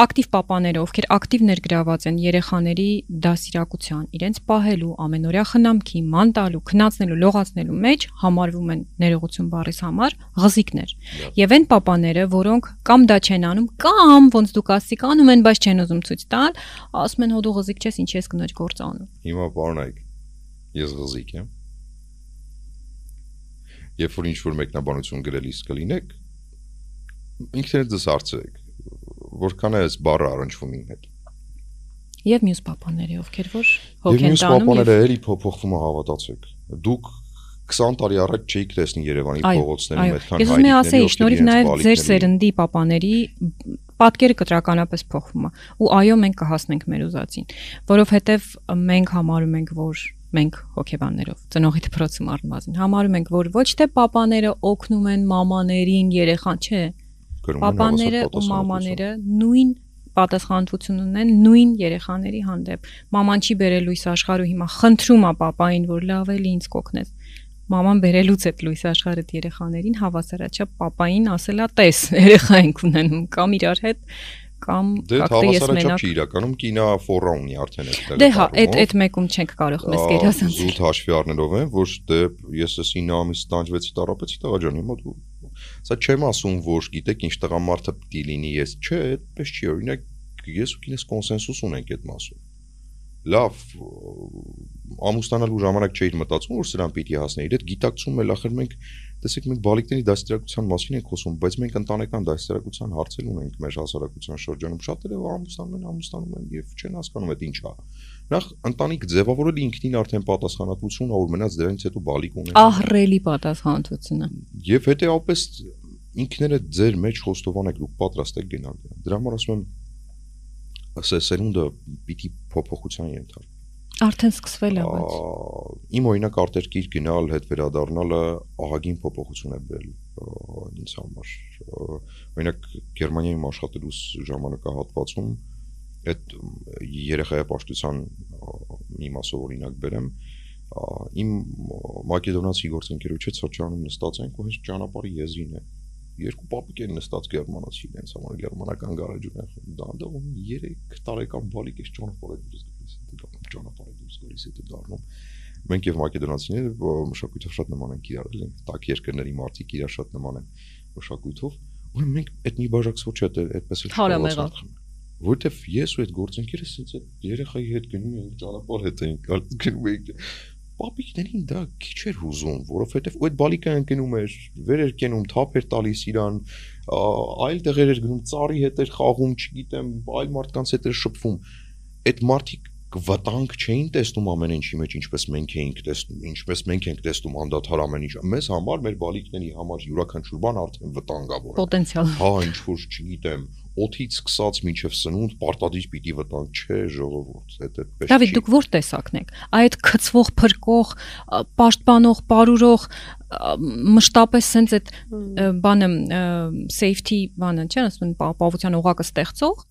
Ակտիվ papaները, ովքեր ակտիվ ներգրաված են երեխաների դասիրակության, իրենց պահելու, ամենօրյա խնամքի, ման տալու, քնածնելու, լողացնելու մեջ համարվում են ներողություն բառիս համար ղզիկներ։ Եվ այն papaները, որոնք կամ դա չեն անում, կամ ոնց դուք ասիք անում են, բայց չեն ուզում ցույց տալ, ասում են հո դու ղզիկ չես, ինչ ես կնոջ գործ անում։ Հիմա պարոնայք։ Ես ղզիկ եմ։ Երբ որ ինչ որ մեկնաբանություն գրելիս կլինեք, ինքներդ դες հարցրեք, որքան է այս բառը առնչվում իմ հետ։ Եվ մյուս papaները, ովքեր որ Եվ հոգ են մյուս տանում պապաները էլի փոփոխվում է հավատացեք։ Դուք 20 տարի առաջ չէիք տեսնի Երևանի փողոցներում այո։ այդքան Ես ուզում եմ ովքեր շնորհիվ նաև ձեր սերնդի papaների պատկերը կտրականապես փոխվում է։ Ու այո, մենք կհասնենք մեր ուզածին, որովհետև մենք համարում ենք, որ մենք հոգեբաններով ծնողի դպրոցում առնվազն համարում ենք, որ ոչ թե papaները օգնում են մամաներին, երեխան, չէ, հավասար ու մամաները նույն պատասխանատվություն ունեն նույն երեխաների հանդեպ։ Մաման չի բերել լույս աշխարհ ու հիմա խնդրում է papayin, որ լավ էլի ինձ կօգնես։ Մաման բերելուց այդ լույս աշխարհը երեխաներին հավասարաչափ papayin ասելա տես *laughs* երեխա ենք ունենում կամ իրար հետ կամ Դե կակտե ես հավասարաչափ մենակ չի իրականում կինա ֆորա ունի արդեն այդ Դե հա, այդ այդ մեկում չենք կարող մեզ գերազանցել։ Զուտ հաշվի առնելով են, որ դե ես էս 9 ամիս տանջվեցի տարապեցի տղա ջան, հիմա դու Սա չեմ ասում, որ գիտեք ինչ տղամարդը պիտի լինի, ես չէ, այդպես չի, օրինակ ես ու կինս կոնսենսուս ունենք այդ մասում։ Լավ, ամուսնանալու ժամանակ չէիր մտածում, որ սրան պիտի հասնեիր, այդ գիտակցում էլ ախր մենք տեսեք մենք բալիկների դաստիարակության մասին ենք խոսում, բայց մենք ընտանեկան դաստիարակության հարցեր ունենք մեր հասարակության շրջանում։ Շատերը ամուսնանում են, ամուսնանում են եւ չեն հասկանում այդ ինչ է։ Նախ ընտանիք ձևավորել ինքնին արդեն պատասխանատվություն, որ մնաց դրանից հետո բալիկ ունեն։ Ահռելի պատասխանատվությունը։ Եվ հետեւապես ինքները ձեր մեջ խոստովան եք դուք պատրաստ եք գնալ դրան։ Դրա համար ասում եմ ասես սերունդը պիտի փոփոխության ենթարկվի։ Արդեն սկսվել է, բայց Իմ օրինակ արտերկիր գնալ, հետ վերադառնալը ահագին փոփոխություն է բերել ինձ համար։ Օրինակ Գերմանիայում աշխատելուս ժամանակահատվածում այդ երեխայի պաշտության ա, մի մասով օրինակ բերեմ իմ մակեդոնացի գործընկերոջ հետ սրճարանում նստած ենք ու հենց ճանապարհի եզրին է երկու պապիկ են նստած գերմանացի իրենց համար գերմանական գարաժում են դանդաղում 3 տարեկան բալիկ էս ճանապարհը դուրս գալիս է դառնում ճանապարհը դուրս գալիս է դառնում մենք եւ մակեդոնացիները մշակույթով շատ նման ենք իրար էլ տակ երկրների մարդիկ իրար շատ նման են մշակույթով ուրեմն մենք այդ մի բաժակցով չէ դա այդպես էլ Հարամեղա։ որտեվ ես ու այդ գործընկերը ասած այդ երեխայի հետ գնում ենք ճանապարհ հետ գալ- գնում ենք պապիկներին դա քիչ էր հուզում, որովհետև ու այդ բալիկը ընկնում էր, վեր էր կենում, թափ էր տալիս իրան, այլ տեղեր էր գնում, ծառի հետ էր խաղում, չգիտեմ, այլ մարդկանց հետ էր շփվում։ Այդ մարդիկ վտանգ չէին տեսնում ամեն ինչի մեջ, ինչպես մենք էինք տեսնում, ինչպես մենք ենք տեսնում անդադար ամեն ինչ։ Մեզ համար, մեր բալիկների համար յուրաքանչյուր բան արդեն վտանգավոր է։ պոտենցիալ։ Հա, ինչ որ չգիտեմ, օթից սկսած մինչև սնունդ պարտադիր պիտի վտանգ չէ ժողովուրդ, այդ այդպես Դավիթ, դուք ո՞ր տեսակն եք։ Այդ քծվող, փրկող, պաշտպանող, պարուրող մշտապես sense այդ բանը safety բանը, չէ՞, ասում են պա- պավության օղակը ստեղծող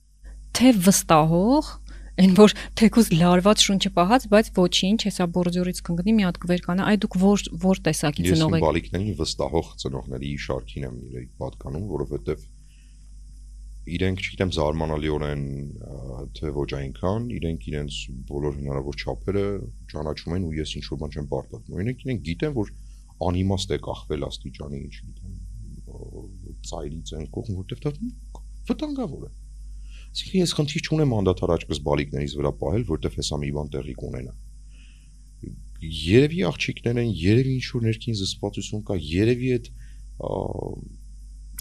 թե վստահող Այն որ թեկուզ լարված շունչը պահած, բայց ոչինչ, հեսա բորձորից կընկնի մի հատ կվերկանա։ Այ դուք որ որ տեսակի ծնող եք։ Ես բալիկներին վստահող ծնողների շարքին եմ իրենք պատկանում, որովհետև իրենք, չգիտեմ, զարմանալիորեն թե ոչ այնքան, իրենք իրենց բոլոր հնարավոր չափերը ճանաչում են ու ես ինչ որ բան չեմ պարտադրում։ Օրինակ իրենք գիտեն, որ անիմաստ է կախվել աստիճանի, չգիտեմ, ծայրից են կողմ, որտեվ դա վտանգավոր է։ Այսինքն ես խնդիր չունեմ անդադար աչքս բալիկներից վրա պահել, որտեվ հեսա մի բան տեղի կունենա։ Երևի աղջիկներ են, երևի ինչ որ ներքին զսպվածություն կա, երևի այդ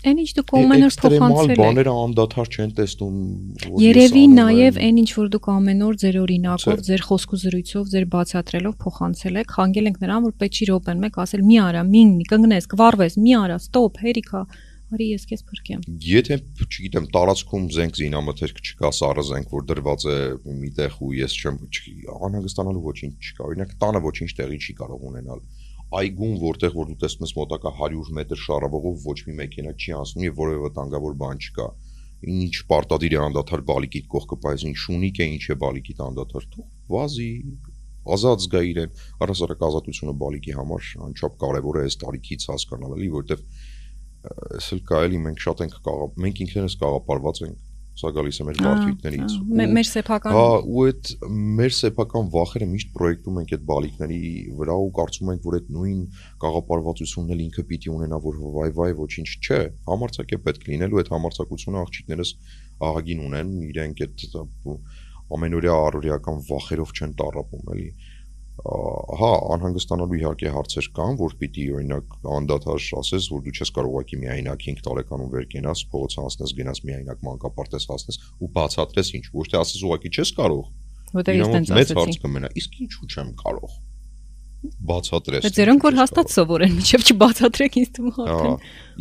Այն ինչ դուք ամեն օր փոխանցել եք։ Բաները անդադար չեն տեսնում։ Երևի նաև այն ինչ որ դուք ամեն օր ձեր օրինակով, ձեր խոսքու զրույցով, ձեր բացատրելով փոխանցել եք, հանգել ենք նրան, որ պետք չի րոպեն մեկ ասել՝ մի արա, մի կանգնես, կվառվես, մի արա, ստոպ, հերիքա։ Արի ես քեզ փրկեմ։ Եթե, չգիտեմ, տարածքում զենք զինամթերք չկա, սառը զենք, որ դրված է միտեղ ու ես չեմ անհանգստանալու ոչինչ չկա։ Օրինակ, տանը ոչինչ տեղի չի կարող ունենալ այգուն, որտեղ որ դու տեսնում ես մոտակա 100 մետր շարավողով ոչ մի մեքենա չի անցնում եւ որևէ վտանգավոր բան չկա։ Ինչ պարտադիր է անդադար բալիկիդ կողքը, բայց ինչ շունիկ է, ինչ է բալիկիդ անդադար թող վազի, ազատ զգա իրեն։ Առասարակ ազատությունը բալիկի համար անչափ կարևոր է այս տարիքից հասկանալ, էլի, որտեղ ես էլ կա էլի մենք շատ ենք կաղա, մենք ինքներս կաղապարված ենք սա գալիս է մեր վարդույթներից։ Մեր սեփական Հա, ու այդ մեր սեփական վախերը միշտ պրոյեկտում ենք այդ բալիկների վրա ու կարծում ենք, որ այդ նույն գաղապարվածությունն էլ ինքը պիտի ունենա, որ վայ վայ ոչինչ չէ։ Համարցակ է պետք լինել ու այդ համարցակությունը աղջիկներս աղագին ունեն, իրենք այդ ամենօրյա առօրյական վախերով չեն տարապում, էլի հա անհանգստանալու իհարկե հարցեր կան, որ պիտի օրինակ անդադար ասես, որ դու չես կարող ուղակի միայնակ 5 տարեկանում վեր կենաս, փողոց անցնես, գնաս միայնակ մանկապարտեզ հասնես ու բացատրես ինչ, ոչ թե ասես ուղակի չես կարող։ Որտեղ ես տենց ասեցի։ Մեծ հարց կմնա, իսկ ինչու չեմ կարող բացատրես։ Բայց ձերոնք որ հաստատ սովոր են, միջև չբացատրեք ինձ թվում արդեն։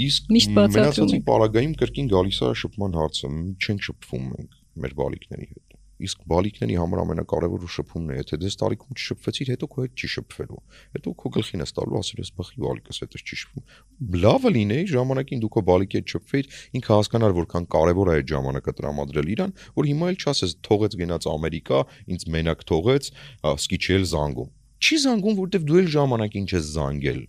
Իսկ մենացածի պարագայում կրկին գալիս է շփման հարցը, չենք շփվում մենք մեր բալիկների հետ իսկ բալիկների համար ամենակարևորը շփումն է, եթե դες տարիքում չշփվեցիր, հետո քո հետ չի շփվելու։ Հետո քո գլխին ես տալու, ասել ես բախի բալիկս հետ չի շփվում։ Լավը լինեի ժամանակին դու քո բալիկի հետ շփվեիր, ինքը հասկանար որքան կարևոր է այդ ժամանակը տրամադրել իրան, որ հիմա էլ չասես թողեց գնաց Ամերիկա, ինձ մենակ թողեց, սկի չի էլ զանգում։ Չի զանգում, որովհետև դու էլ ժամանակին չես զանգել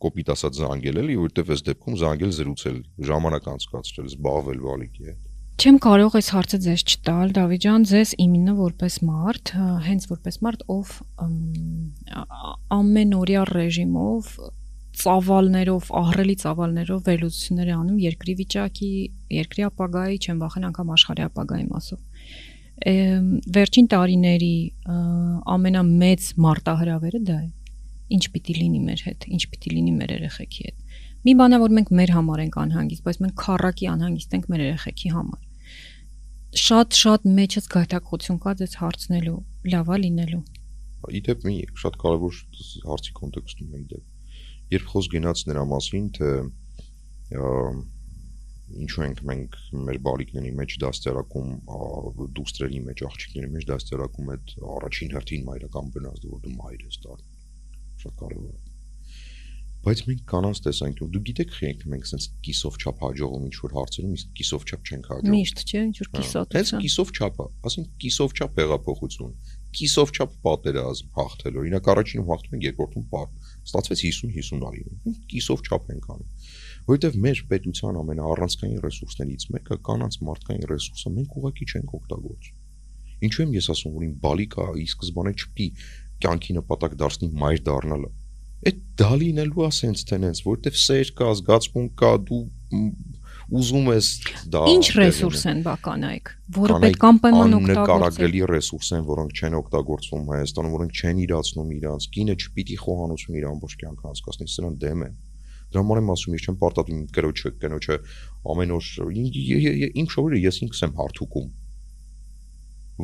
կոպիտ ասած զանգել էլի, որովհետև այս դեպքում զանգել զրուցել, ժամանակ անցկացրել, զբաղվել բալիկի հետ։ Չեմ կարող այս հարցը ձեզ չտալ, Դավիթ ջան, ձեզ իմինը որպես մարդ, հենց որպես մարդ, ով ամենօրյա ռեժիմով ծավալներով, ահռելի ծավալներով վերլուծություններ է անում երկրի վիճակի, երկրի ապագայի, չեմ վախեն անգամ աշխարհի ապագայի մասով։ Վերջին տարիների ամենամեծ մարտահրավերը դա է։ Ինչ պիտի լինի մեր հետ, ինչ պիտի լինի մեր երեխեքի հետ։ Մի բան է որ մենք մեր համար ենք անհանգիստ, բայց մենք քարակի անհանգիստ ենք մեր երեխեքի համար շատ-շատ մեջս գայթակղություն կա դες հարցնելու, լավա լինելու։ Իդեպ մի շատ կարևոր հարցի կոնտեքստում է իդեպ։ Երբ խոսք գնաց նրա մասին, թե ինչու ենք մենք մեր բալիկների մեջ դաստիարակում դուստրերի մեջ, աղջիկների մեջ դաստիարակում այդ առաջին հերթին մայրական բնազդը, որ դու մայր ես դառնում։ Շատ կարևոր է բայց մենք կանանց տեսանկյուն դու գիտեք խենք մենք sense կիսով չափ հաջողում ինչ որ հարցերում իսկ կիսով չափ չենք հաջողում միշտ չէ ինչ որ կիսով հենց կիսով չափը ասենք կիսով չափ հեղափոխություն կիսով չափ պատերազմ հաղթել օրինակ առաջինում հաղթում ենք երկրորդում պար ստացվեց 50-50 արի կիսով չափ ենք անում որովհետև մեր պետության ամենաառանցքային ռեսուրսներից մեկը կանանց մարդկային ռեսուրսը մենք ուղակի չենք օգտագործում ինչու եմ ես ասում որ իմ բալիկա ի սկզբանե չպիտի կյանքի նպատակ դարձնի մայր դառնալը Այդ դա լինելու է սենց տենենց, որտեվ սեր կա, զգացմունք կա, դու ուզում ես դա Ինչ ռեսուրս են բականայք, որը պետք անպայման օգտագործել։ Նկարագրելի ռեսուրս են, որոնք չեն օգտագործվում Հայաստանում, որոնք չեն իրացնում իրանց։ Կինը չպիտի խոհանոցում իր ամբողջ կյանքը անցկացնի, սրան դեմ են։ Դրա համար եմ ասում, ես չեմ պարտադրում կրոջը, կնոջը ամեն օր իմ շորը ես ինքս եմ հարթուկում։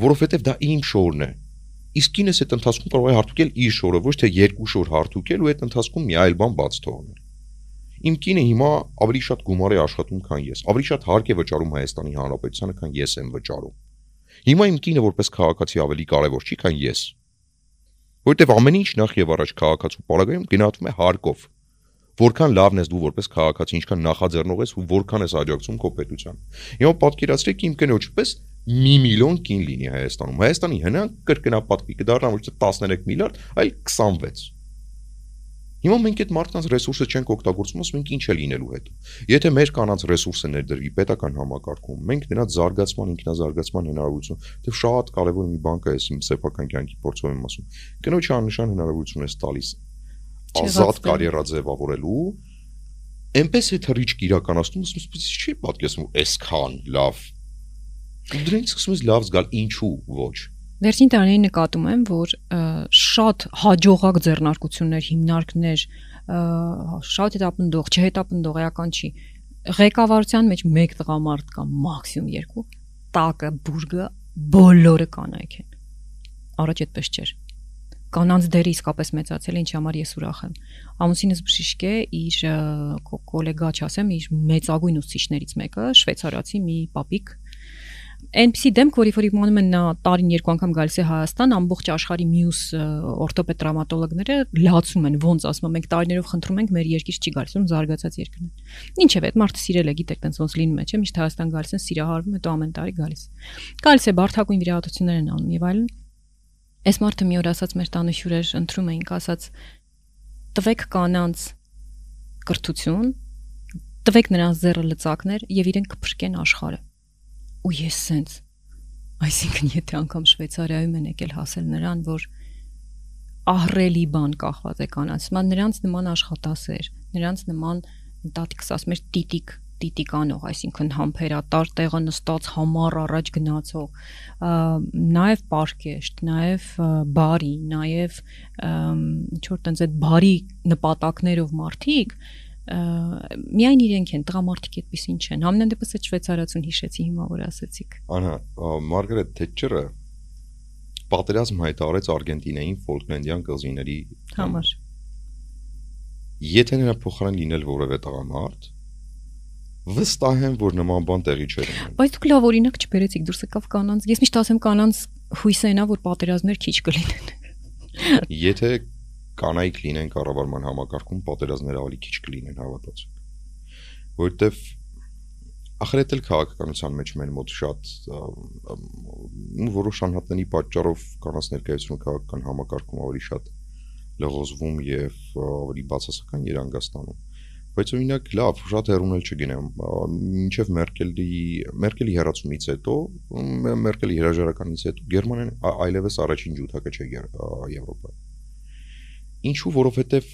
Որովհետև դա իմ շորն է իսկ կինս այդ ընթացքում կարող է հարթուկել իր շորը, ոչ թե երկու շոր հարթուկել ու այդ ընթացքում մի այլ բան բաց թողնել։ Իմ կինը հիմա ավելի շատ գումար է աշխատում, քան ես։ Ավելի շատ հարկ է վճարում Հայաստանի Հանրապետությանը, քան ես եմ վճարում։ Հիմա իմ կինը որպես քաղաքացի ավելի կարևոր չի, քան ես։ Որտեվ ամեն ինչ նախ եւ առաջ քաղաքացու պարագայում գնահատվում է հարկով։ Որքան լավն ես դու որպես քաղաքացի, ինչքան նախաձեռնող ես ու որքան ես աջակցում քո պետության։ Հիմա պատկերացրեք իմ կնոջ պես մի միլիոն կին լինի Հայաստանում։ Հայաստանի հնան կրկնապատկի կդառնա ոչ թե 13 միլիարդ, այլ 26։ Հիմա մենք այդ մարդկանց ռեսուրսը չենք օգտագործում, ասում ենք ինչ է լինելու հետ։ Եթե մեր կանանց ռեսուրսը ներդրվի պետական համակարգում, մենք նրանց զարգացման, ինքնազարգացման հնարավորություն, դե շատ կարևոր մի բան կա, ես իմ սեփական կյանքի փորձով եմ ասում։ Կնոջ աննշան հնարավորություն է տալիս ազատ կարիերա ձևավորելու, այնպես է թռիչք իրականացնում, ասում եմ, չի պատկերացնում այսքան լավ Դրանից սկսում ես լավ զգալ, ինչու ոչ։ Վերջին տարիներին նկատում եմ, որ շատ հաջողակ ձեռնարկություններ, հիմնարկներ, շատ հետապնդող, չհետապնդող էական չի։ Ղեկավարության մեջ 1 տղամարդ կա, մաքսիմում 2, տակը, բուրգը բոլորը կանայք են։ Առաջ այդպես չէր կանանց դերը իսկապես մեծացել է, ինչի համար ես ուրախ եմ։ Ամուսինս բժիշկ է, իր գոլեգա չասեմ, իր մեծագույն ուսուցիչներից մեկը, շվեյցարացի մի պապիկ, այնպիսի դեմք, որի որ իմանում են նա տարին երկու անգամ գալիս է Հայաստան, ամբողջ աշխարհի մյուս օրթոպեդ տրավմատոլոգները լացում են, ոնց ասում եմ, մենք տարիներով խնդրում ենք, մեր երկիր չի գալիս, ում զարգացած երկրն է։ Ինչև այդ մարդը սիրել է, գիտեք, տենց ոնց լինում է, չէ՞, միշտ Հայաստան գալիս են, սիրահարվում, հետո ամեն տարի գալիս։ Գալիս է բարթակույն վիրահատություններ են անում եւ այլն։ Այս մարդը մի օր ասաց մեր տանը հյուրեր ընտրում էինք, ասաց տվեք կանանց կրթություն, տվեք նրանց ձեռը լծակներ եւ իրենք կփրկեն աշխարհը ու ես սենց այսինքն եթե անգամ Շվեյցարիայում են եկել հասել նրան, որ ահրելի բան կախված է կանանց, ման նրանց նման աշխատասեր, նրանց նման տատիկս ասում էր տիտիկ տիտիկանող, այսինքն համբերատար տեղը նստած համառ առաջ գնացող, նաև պարկեշտ, նաև բարի, նաև ինչ որ տենց այդ բարի նպատակներով մարդիկ, միայն իրենք են տղամարդիկ այդպեսին չեն համենայն դեպս այդ շվեյցարացուն հիշեցի հիմա որ ասեցիք անա մարգարետ թետչերը պատերազմ հայտարարեց Արգենտինային Ֆոլկլենդյան կղզիների համար եթե նրա փոխարեն լինել որևէ տղամարդ վստահ եմ որ նման բան տեղի չէր ունենա բայց դուք լավ օրինակ չբերեցիք դուրս եկավ կանանց ես միշտ ասեմ կանանց հույսը այնա որ պատերազմներ քիչ կլինեն եթե կանայք լինեն կառավարման համակարգում, պատերազմները ավելի քիչ կլինեն հավատացեք։ Որովհետև ախր էլ քաղաքականության մեջ մեն մոտ շատ որոշ անհատների պատճառով կանանց ներկայությունը քաղաքական համակարգում ավելի շատ լղոզվում եւ ավելի բացասական երանգաստանում բայց օրինակ լավ շատ հեռուն էլ չգնամ մինչև Մերկելի Մերկելի հերացումից հետո Մերկելի հրաժարականից հետո Գերմանիան այլևս առաջին ջութակը չէ Եվրոպայում Ինչու, որովհետև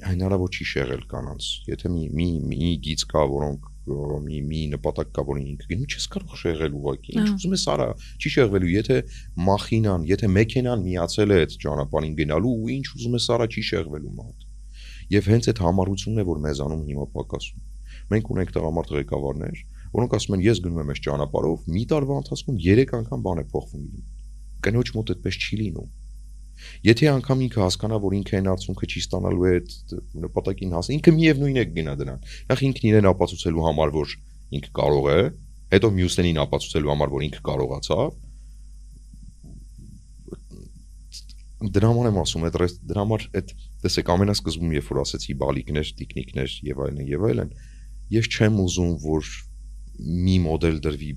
հնարավոր չի շեղել կանանց։ Եթե մի մի մի գից կա, որոնք մի մի նպատակ կա, որին ինքը գնում, չես կարող շեղել ուղակի։ Ինչ ուզում ես արա, չի շեղվելու, եթե մախինան, եթե մեքենան միացել է այդ ճանապարհին գնալու, ինչ ուզում ես արա, չի շեղվելու մարդ։ Եվ հենց այդ համառությունն է, որ մեզանում հիմա պակասում։ Մենք ունենք տղամարդ ղեկավարներ, որոնք ասում են, ես գնում եմ այս ճանապարհով, մի տարվա ընթացքում 3 անգամ բան է փոխվում։ Կնոջ մոտ այդպես չի լինում Եթե անգամ ինքը հասկանա, որ ինքը այն արդյունքը չի ստանալու այդ նպատակին հաս, ինքը միևնույն է գնա դրան։ Նախ ինքն իրեն ապացուցելու համար, որ ինքը կարող է, հետո մյուսներին ապացուցելու համար, որ ինքը կարողացավ։ Դրա համար եմ ասում, այդ դրա համար այդ տեսեք ամենասկզբում երբ որ ասեցի բալիկներ, տիկնիկներ եւ այլն եւ այլն, ես չեմ ուզում, որ մի մոդել դրվի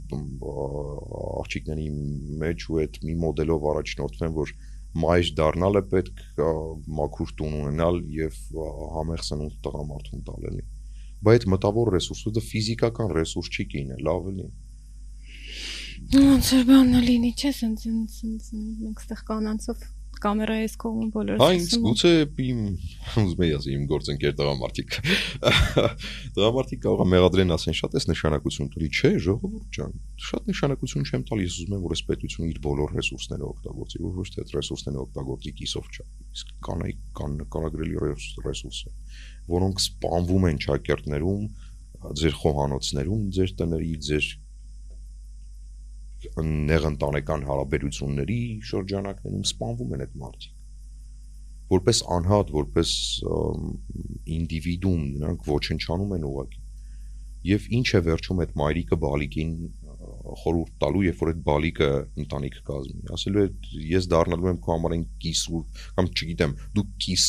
աղջիկների մեջ ու այդ մի մոդելով առաջնորդվեն, որ մայր դառնալը պետք մաքուր տուն ունենալ եւ համեղ սնունդ տղամարդուն տալ էլի բայց մտավոր ռեսուրսը դա ֆիզիկական ռեսուրս չի կինը լավ էլի ոնց է բանը լինի չէ սենց սենց մենք ստեղ կանանցով կամերայից կողմում բոլորը Հա ինձ գուցե իմ ուզում եի ասի իմ գործընկեր տղամարդիկ *laughs* տղամարդիկ կարող է մեղադրեն ասեն շատ էս նշանակություն տալի չէ ժողովուրդ ջան շատ նշանակություն չեմ տալի ես ուզում եմ որ այս պետությունը իր բոլոր ռեսուրսները օգտագործի որ ոչ թե այդ ռեսուրսները օգտագործի կիսով չա իսկ կանայք կան նկարագրելի ռեսուրս է որոնք սպանվում են ճակերտներում ձեր խոհանոցներում ձեր տների ձեր նեղընտանեկան հարաբերությունների շրջանակներում սպանվում են այդ մարդիկ որպես անհատ, որպես ինդիվիդուում նրանք ոչնչանում են ուղղակի։ Եվ ինչ է վերջում այդ մայրիկը բալիկին խորհուրդ տալու, երբ որ այդ բալիկը ընտանիք կազմի։ Ասելու է ես դառնալու եմ քո համար այն կիսուր կամ չգիտեմ, դու կիս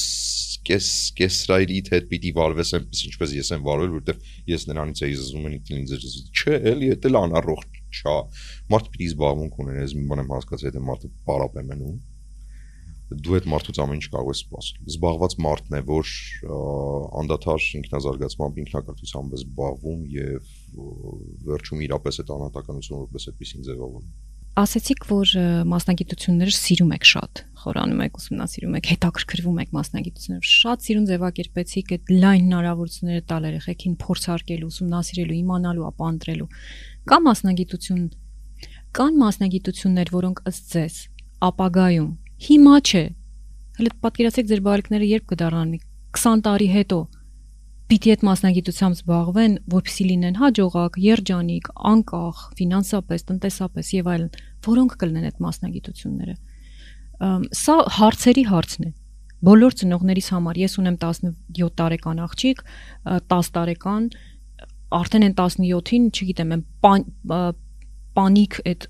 կես կեսրայրիդ հետ պիտի վարվես այնպես ինչպես ես եմ վարվել, որովհետև ես նրանից էի զզում են ինձ չէ, էլի դա էլ անառողջ չա։ Մարդ պիտի զբաղմունք ունենա, ես մի բան եմ հասկացել, եթե մարդը պարապ է մնում, դու այդ մարդուց ամեն ինչ կարող ես սպասել։ Զբաղված մարդն է, որ անդադար ինքնազարգացմամբ, ինքնակրթությամբ է զբաղվում եւ վերջում իրապես այդ անհատականությունը որպես այդպեսին ձևավորում ասեցիք, որ մասնագիտությունները սիրում եք շատ, խորանում եք, ուսումնասիրում եք, հետաքրքրվում եք մասնագիտություններով։ Շատ սիրուն ձևակերպեցիք այդ լայն հնարավորությունները տալ երեխեքին փորձարկելու, ուսումնասիրելու, իմանալու, ապանտրելու։ Կա մասնագիտություն, կան մասնագիտություններ, որոնք ըստ ձեզ ապագայում հիմա չէ։ Հələ պատկերացեք ձեր բարիկները երբ կդառնան 20 տարի հետո պիտի այդ մասնագիտությամբ զբաղվեն, որպեսզի լինեն հաջողակ, երջանիկ, անկախ, ֆինանսապես, տնտեսապես եւ այլն, որոնք կլինեն այդ մասնագիտությունները։ Սա հարցերի հարցն է բոլոր ծնողներիս համար ես ունեմ 17 տարեկան աղջիկ 10 տարեկան արդեն են 17-ին չգիտեմ են պանիկ այդ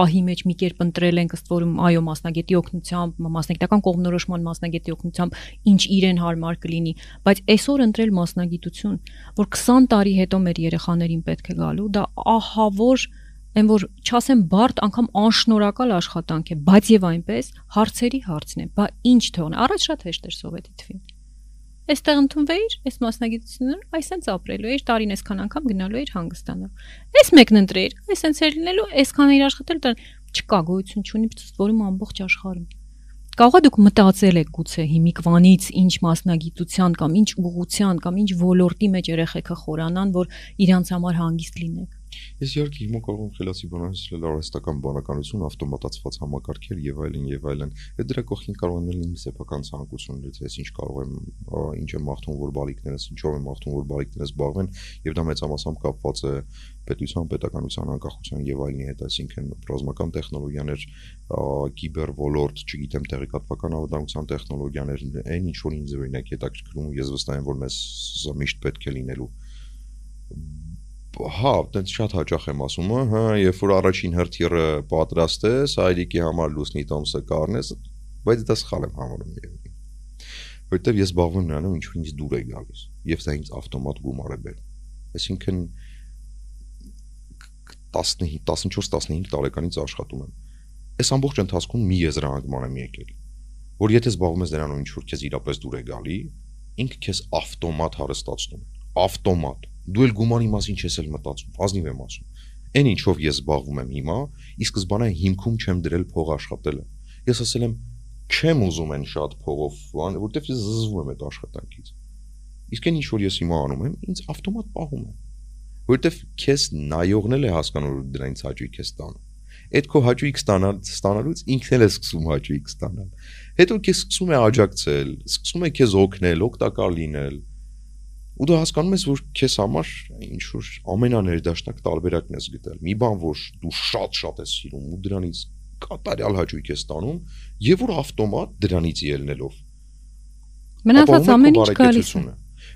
ահի մեջ մի կերպ ընտրել ենք ըստ որում այո մասնագետի օգնությամբ, մասնագիտական կողմնորոշման մասնագետի օգնությամբ ինչ իրեն հարմար կլինի, բայց այսօր ընտրել մասնագիտություն, որ 20 տարի հետո մեր երեխաներին պետք է գալու, դա ահավոր այն որ չասեմ բարդ անգամ անշնորհակալ աշխատանք է, բայց եւ այնպես հարցերի հարցն է, բա ինչ թողն։ Առաջ շատ հեշտ էր սովետի թվին Այստեղ ընդունվեիր, այս մասնագիտությունը, այսենց ապրելու էիր, տարին այսքան անգամ գնալու էիր հանգստանալ։ Այս մեկն ընտրեիր, այսենց էր լինելու, այսքան էիր աշխատել, չկա գոյություն չունի որում ամբողջ աշխարհում։ Կարող է դուք մտածել եք գուցե հիմիկվանից ինչ մասնագիտության կամ ինչ ուղղության կամ ինչ ոլորտի մեջ երեխեքը խորանան, որ իրանց համար հանգիստ լինեք։ Ես իհարկե հիմա կարող եմ խելացի բանալել արհեստական բանականություն, ավտոմատացված համակարգեր եւ այլն եւ այլն։ Այդ դրա կողքին կարող են լինել սեփական ցանկություններից, ես ինչ կարող եմ, ինչ եմ մաղթում, որ բալիկներս, ինչով եմ մաղթում, որ բալիկներս զբաղվեն եւ դա մեծամասամբ կապված է պետության, պետականության անկախության եւ այլնի հետ, այսինքն ռազմական տեխնոլոգիաներ, կիբեր ոլորտ, չգիտեմ, տեղեկատվական ավանդության տեխնոլոգիաներ, այն ինչ որ ինձ օրինակ հետաքրքրում, ես վստահ եմ, որ մեզ միշտ պետք է լինելու հա, տենց շատ հաճախ եմ ասում, հա, երբ որ առաջին հրթիռը պատրաստես, հայրիկի համար լուսնի տոմսը կառնես, բայց դա սխալ եմ համարում երևի։ Որտեվ ես զբաղվում նրանով, ինչ որ ինձ դուր է գալիս, եւ դա ինձ ավտոմատ գումար է բերում։ Այսինքն 15 14-15 տարեկանից աշխատում եմ։ Այս ամբողջ ընթացքում մի եզրահանգման եմ եկել, որ եթե զբաղվում ես նրանով ինչ որ քեզ իրապես դուր է գալի, ինքը քեզ ավտոմատ հարստացնում է։ Ավտոմատ դու էլ գումարի մասին չես էլ մտածում, ազնիվ եմ ասում։ Այն ինչով ես զբաղվում եմ հիմա, ի սկզբանե հիմքում չեմ դրել փող աշխատելը։ Ես ասել եմ չեմ ուզում այն շատ փողով, որտեվ ես զզվում եմ այդ աշխատանքից։ Իսկ այն ինչ որ ես հիմա անում եմ, ինձ ավտոմատ պահում է։ Որտեվ քեզ նայողն էլ է հասկանում որ դրանից հաճույք է ստանում։ Այդ քո հաճույք ստանալ ստանալուց ինքն էլ է սկսում հաճույք ստանալ։ Հետո քեզ սկսում է աջակցել, սկսում է քեզ օգնել, օգտակար լինել ու դու հասկանում ես որ քեզ համար ինչ որ ամենաներդաշնակ տարբերակն ես գտել մի բան որ դու շատ-շատ ես սիրում ու դրանից կատարյալ հաճույք ես ստանում եւ որ ավտոմատ դրանից ելնելով մնացած ամեն ինչ գալիս է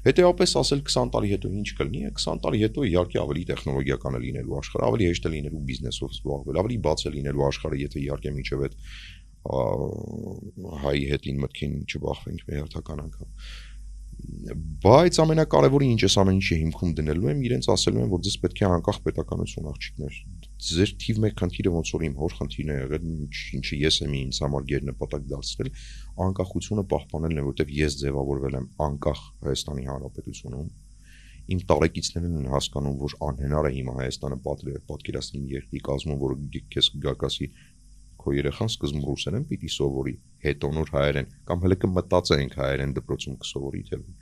Հետևաբար ասել 20 տարի հետո ինչ կլինի, 20 տարի հետո իհարկե ավելի տեխնոլոգիական է լինելու աշխարհը, ավելի հեշտ է լինելու բիզնեսով զբաղվել, ավելի բաց է լինելու աշխարհը, եթե իհարկե միջև այդ հայի հետին մտքին չբախվենք մեր հերթական անգամ բայց ամենակարևորը ինչ ես ամեն ինչի հիմքում դնելու եմ իրենց ասելու եմ որ ձեզ պետք է անկախ պետականություն աղջիկներ ձեր թիվ 1 խնդիրը ոնց որ իմ հոր խնդիրն է եղել ինչը ես եմ ինձ համար գերնպատակ դարձրել անկախությունը պահպանելն է որովհետև ես ձևավորվել եմ անկախ Հայաստանի Հանրապետությունում իմ տարեկիցներն են հասկանում որ անհնար է հիմա Հայաստանը պատկերացնել երկրի կազմում որը քեզ գակասի քո երեխան սկզբում ռուսերեն պիտի սովորի, հետո նոր հայերեն կամ հələ կմտածենք հայերեն դպրոցում կսովորի թե ոչ։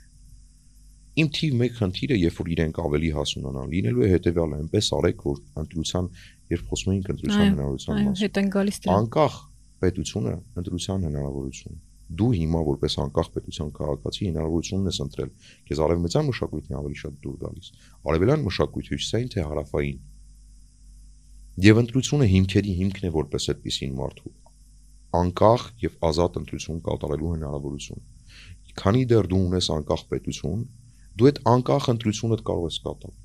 Իմ թիվ 1 խնդիրը, երբ որ իրենք ավելի հասունանան, լինելու է հետեւյալը, այնպես արեք, որ ընտրության, երբ խոսում ենք ընտրության հնարավորության մասին, հետ են գալիս դրա։ Անկախ պետությունը ընտրության հնարավորություն դու հիմա որպես անկախ պետության քաղաքացի հնարավորություն ես ընտրել քեզ արևմտյան մշակույթն ավելի շատ դուր գալիս արևելյան մշակույթը հյուսիսային թե հարավային Եվ ընտրությունը հիմքերի հիմքն է որպես այդպեսին մարդու. Անկախ եւ ազատ ընտրություն կատարելու հնարավորություն։ Քանի դեռ դու ունես անկախ պետություն, դու այդ անկախ ընտրությունդ կարող ես կատարել։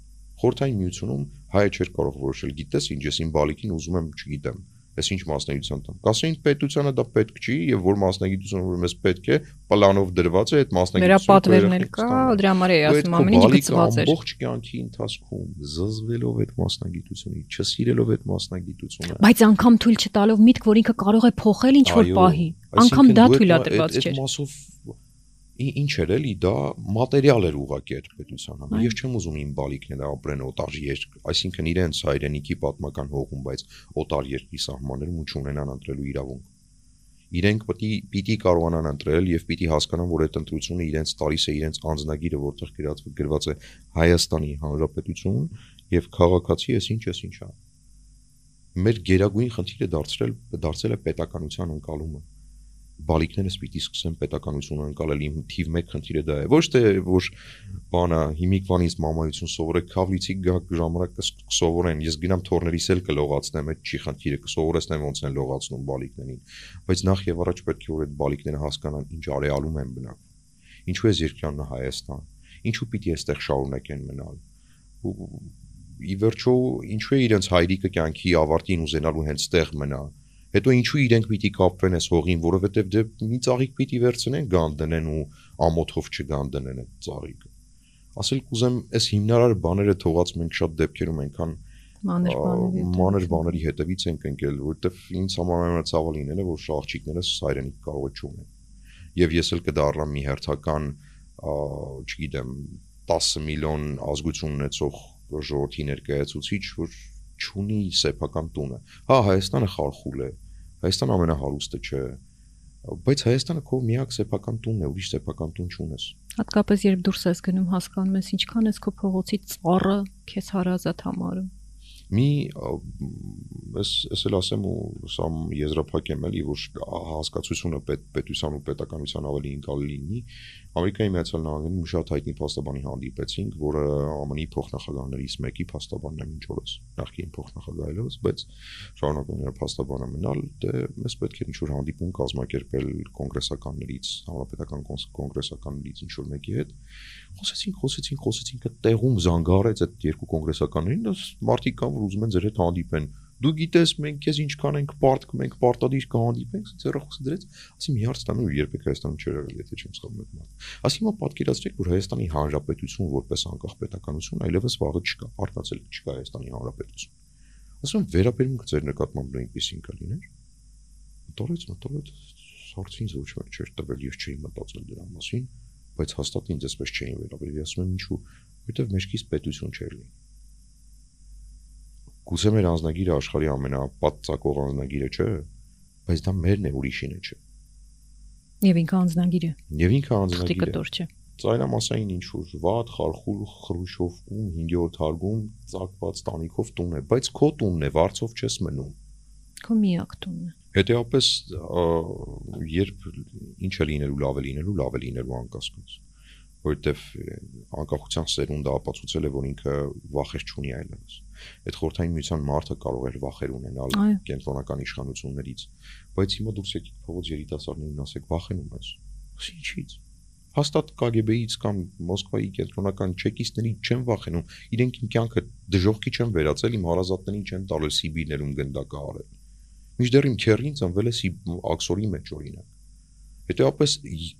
Խորթային միությունում հայը չէր կարող որոշել, գիտես ինչ, ես իմ բալիկին ուզում եմ, չգիտեմ, ես ինչ մասնագիտության տամ։ Կասեին պետությանը դա պետք չի եւ որ մասնագիտությունը որ մեզ պետք է, պլանով դրված է այդ մասնագիտությունը։ Դրա պատվերն էլ կա, դրա համար էի ասում, ամեն ինչ գծված է։ Ամբողջ կյանքի ընթացքում զզվելով այդ մասնագիտությունից, չսիրելով այդ մասնագիտությունը։ Բայց անգամ թույլ չտալով միտք, որ ինքը կարող է փոխել ինչ որ պահի։ Անգամ դա թույլ է տրված չէ։ Այդ մասով ինչ էր էլի դա մատերիալ էր ուղակի այդ պետության համար ես չեմ ուզում իմ բալիկները ապրեն օտար երկ այսինքն իրենց հայրենիքի պատմական հողում բայց օտար երկրի սահմաններում ու չունենան ընտրելու իրավունք իրենք պետք է պիտի կարողանան ընտրել եւ պիտի հասկանան որ այդ ընտրությունը իրենց տալիս է իրենց անձնագիրը որտեղ գրած գրված է Հայաստանի Հանրապետություն եւ քաղաքացի ես ինչ ես ինչա մեր գերագույն խնդիրը դարձրել դարձել է պետականության ընկալումը բալիկներս պիտի սկսեն պետականություն անցալել իմ թիվ 1 խնդիրը դա է. Ոչ թե որ բանա հիմիկվանից մամայություն սովորեք քավլիցի ժամանակ կսովորեն ես գնամ թորներիս էլ կլողացնեմ այդ չի խնդիրը կսովորեցնեմ ոնց են լողացնում բալիկներին բայց նախ եւ առաջ պետք է որ այդ բալիկները հասկանան ինչ արեալում են բնակվում ինչու է երկյանն Հայաստան ինչու պիտի այստեղ շարունակեն մնալ ի վերջո ինչու է իրենց հայրիկը կյանքի ավարտին ուզենալու հենց ստեղ մնա Հետո ինչու իրենք պիտի կապվեն այս հողին, որովհետև դե մի ծաղիկ պիտի վերցնեն գան դնեն ու ամոթով չգան դնեն այդ ծաղիկը։ Ասել կուզեմ, այս հիմնարար բաները թողած մենք շատ դեպքերում այնքան մանր բաների մանր բաների հետևից ենք ընկել, որովհետև ինձ համար ամենացավը լինել է, որ շաղճիկներս հայրենիք կարող է չունեն։ Եվ ես էլ կդառնամ մի հերթական, չգիտեմ, 10 միլիոն ազգություն ունեցող ժողովրդի ներկայացուցիչ, որ չունի սեփական տունը։ Հա, Հայաստանը խարխուլ է, Հայաստանը ամենահարուստը չէ, բայց Հայաստանը քո միակ սեփական տունն է, ուրիշ սեփական տուն չունես։ Հատկապես երբ դուրս ես գնում, հասկանում ես ինչքան ես քո փողոցի ծառը քեզ հարազատ համարում մի ես ես էլ ասեմ ու սա եզրափակ եմ էլի որ հասկացությունը պետ պետության ու պետականության ավելի ինկալ լինի Ամերիկայի Միացյալ Նահանգներում մի շատ հայտնի փաստաբանի հանդիպեցինք, որը ԱՄՆ-ի փոխնախագահներից մեկի փաստաբանն է մինչ օրս, նախկին փոխնախագահելուց, բայց շարունակում է փաստաբանը մնալ, դե մեզ պետք է ինչ-որ հանդիպում կազմակերպել կոնգրեսականներից, հանրապետական կոնգրեսականներից ինչ-որ մեկի հետ։ Խոսեցինք, խոսեցինք, խոսեցինք, տեղում զանգարեց այդ երկու կոնգրեսականներին, մարդիկ կան, որ ուզում են ձեր հետ հանդիպեն դու գիտես մենք քեզ ինչքան ենք պարտք մենք պարտադիր կհանդիպենք ձեռախոսը դրեց ասի մի հարց տանում երբեք Հայաստանում չէր եղել եթե չեմ սխալվում այդ մարդ ասի հիմա պատկերացրեք որ Հայաստանի Հանրապետություն որպես անկախ պետականություն այլևս վաղը չկա արտացել չկա Հայաստանի Հանրապետություն ասում վերաբերմունքը ձեր նկատմամբ նույնպեսին կլիներ մտորեց մտորեց սարցին ոչ մեկ չէր տվել ես չէի մտածել դրա մասին բայց հաստատ ինձ էսպես չէին վերաբերվել ասում եմ ինչու որովհետև մեջքից պետություն չէր լինի Գուցե մեր անznագիրը աշխարհի ամենապատծակող անznագիրը չէ, բայց դա մերն է, ուրիշինը չէ։ Եվ ինքը անznագիրը։ Եվ ինքը անznագիրը։ Կտոր չէ։ Ծայրամասային ինչ որ վատ, խարխուլ, խրուշովկում, 5-րդ հարգում ծակված տանիքով տուն է, բայց քո տունն է, վարձով չես մնում։ Քո միակ տունն է։ Հետեւապես երբ ինչ է լինելու, լավ է լինելու, լավ է լինելու անկասկած որովհետև անկախության սերունդը ապացուցել է, որ ինքը վախեր չունի այլևս։ Այդ խորթային միության մարդը կարող էր վախեր ունենալ կենտրոնական իշխանություններից, բայց հիմա դուրս եկեք փողոց երիտասարդներին ասեք վախենում ես։ Ինչի՞ց։ Հաստատ KGB-ից կամ Մոսկվայի կենտրոնական չեկիստներից չեն վախենում, իրենք իմ կյանքը դժողքի չեն վերածել, իմ հարազատներին չեն տալել Սիբիրներում գնդակը արել։ Միշտեր իմ քերին ծնվել է Աքսորի մեջ օրինակ Հետևաբար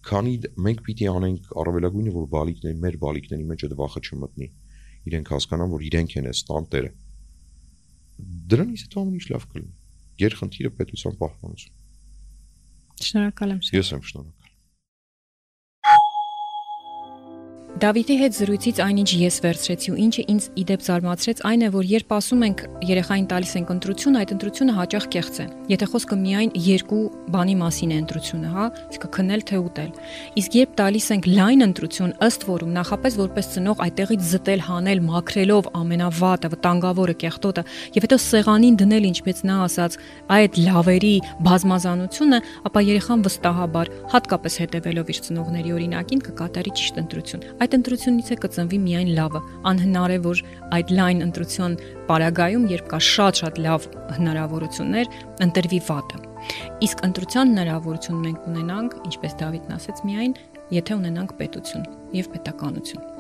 քանի մենք պիտի անենք առավելագույնը որ բալիկների մեր բալիկների մեջ այդ վախը չմտնի իրենք հասկանան որ իրենք են այս տանտերը դրանից հետո ամեն ինչ լավ կլինի երկխնդիրը պետության պահպանություն Շնորհակալ եմ Ես եմ շնորհակալ Դավիթի հետ զրույցից այնինչ ես վերցրեցի ու ինչը ինձ իդեպ զարմացրեց այն է որ երբ ասում ենք երեխային տալիս ենք ընտրություն այդ ընտրությունը հաճախ կեղծ է եթե խոսքը միայն երկու բանի մասին է ընտրությունը հա իսկ քնել թե ուտել իսկ երբ տալիս ենք լայն ընտրություն ըստ որում նախապես որպես ծնող այդտեղից զտել հանել մաքրելով ամենավատը վտանգավորը կեղտոտը եւ հետո սեղանին դնել ինչպես նա ասաց այդ լավերի բազմազանությունը ապա երեխան վստահաբար հատկապես հետևելով իր ծնողների օրինակին կկատարի ճիշտ ընտրություն այդ ընտրությունից է կծնվի միայն լավը։ Անհնար է, որ այդ լայն ընտրություն պարագայում, երբ կա շատ-շատ լավ հնարավորություններ, ընտրվի վատը։ Իսկ ընտրության հնարավորություն մենք ունենանք, ինչպես Դավիթն ասաց, միայն եթե ունենանք պետություն եւ պետականություն։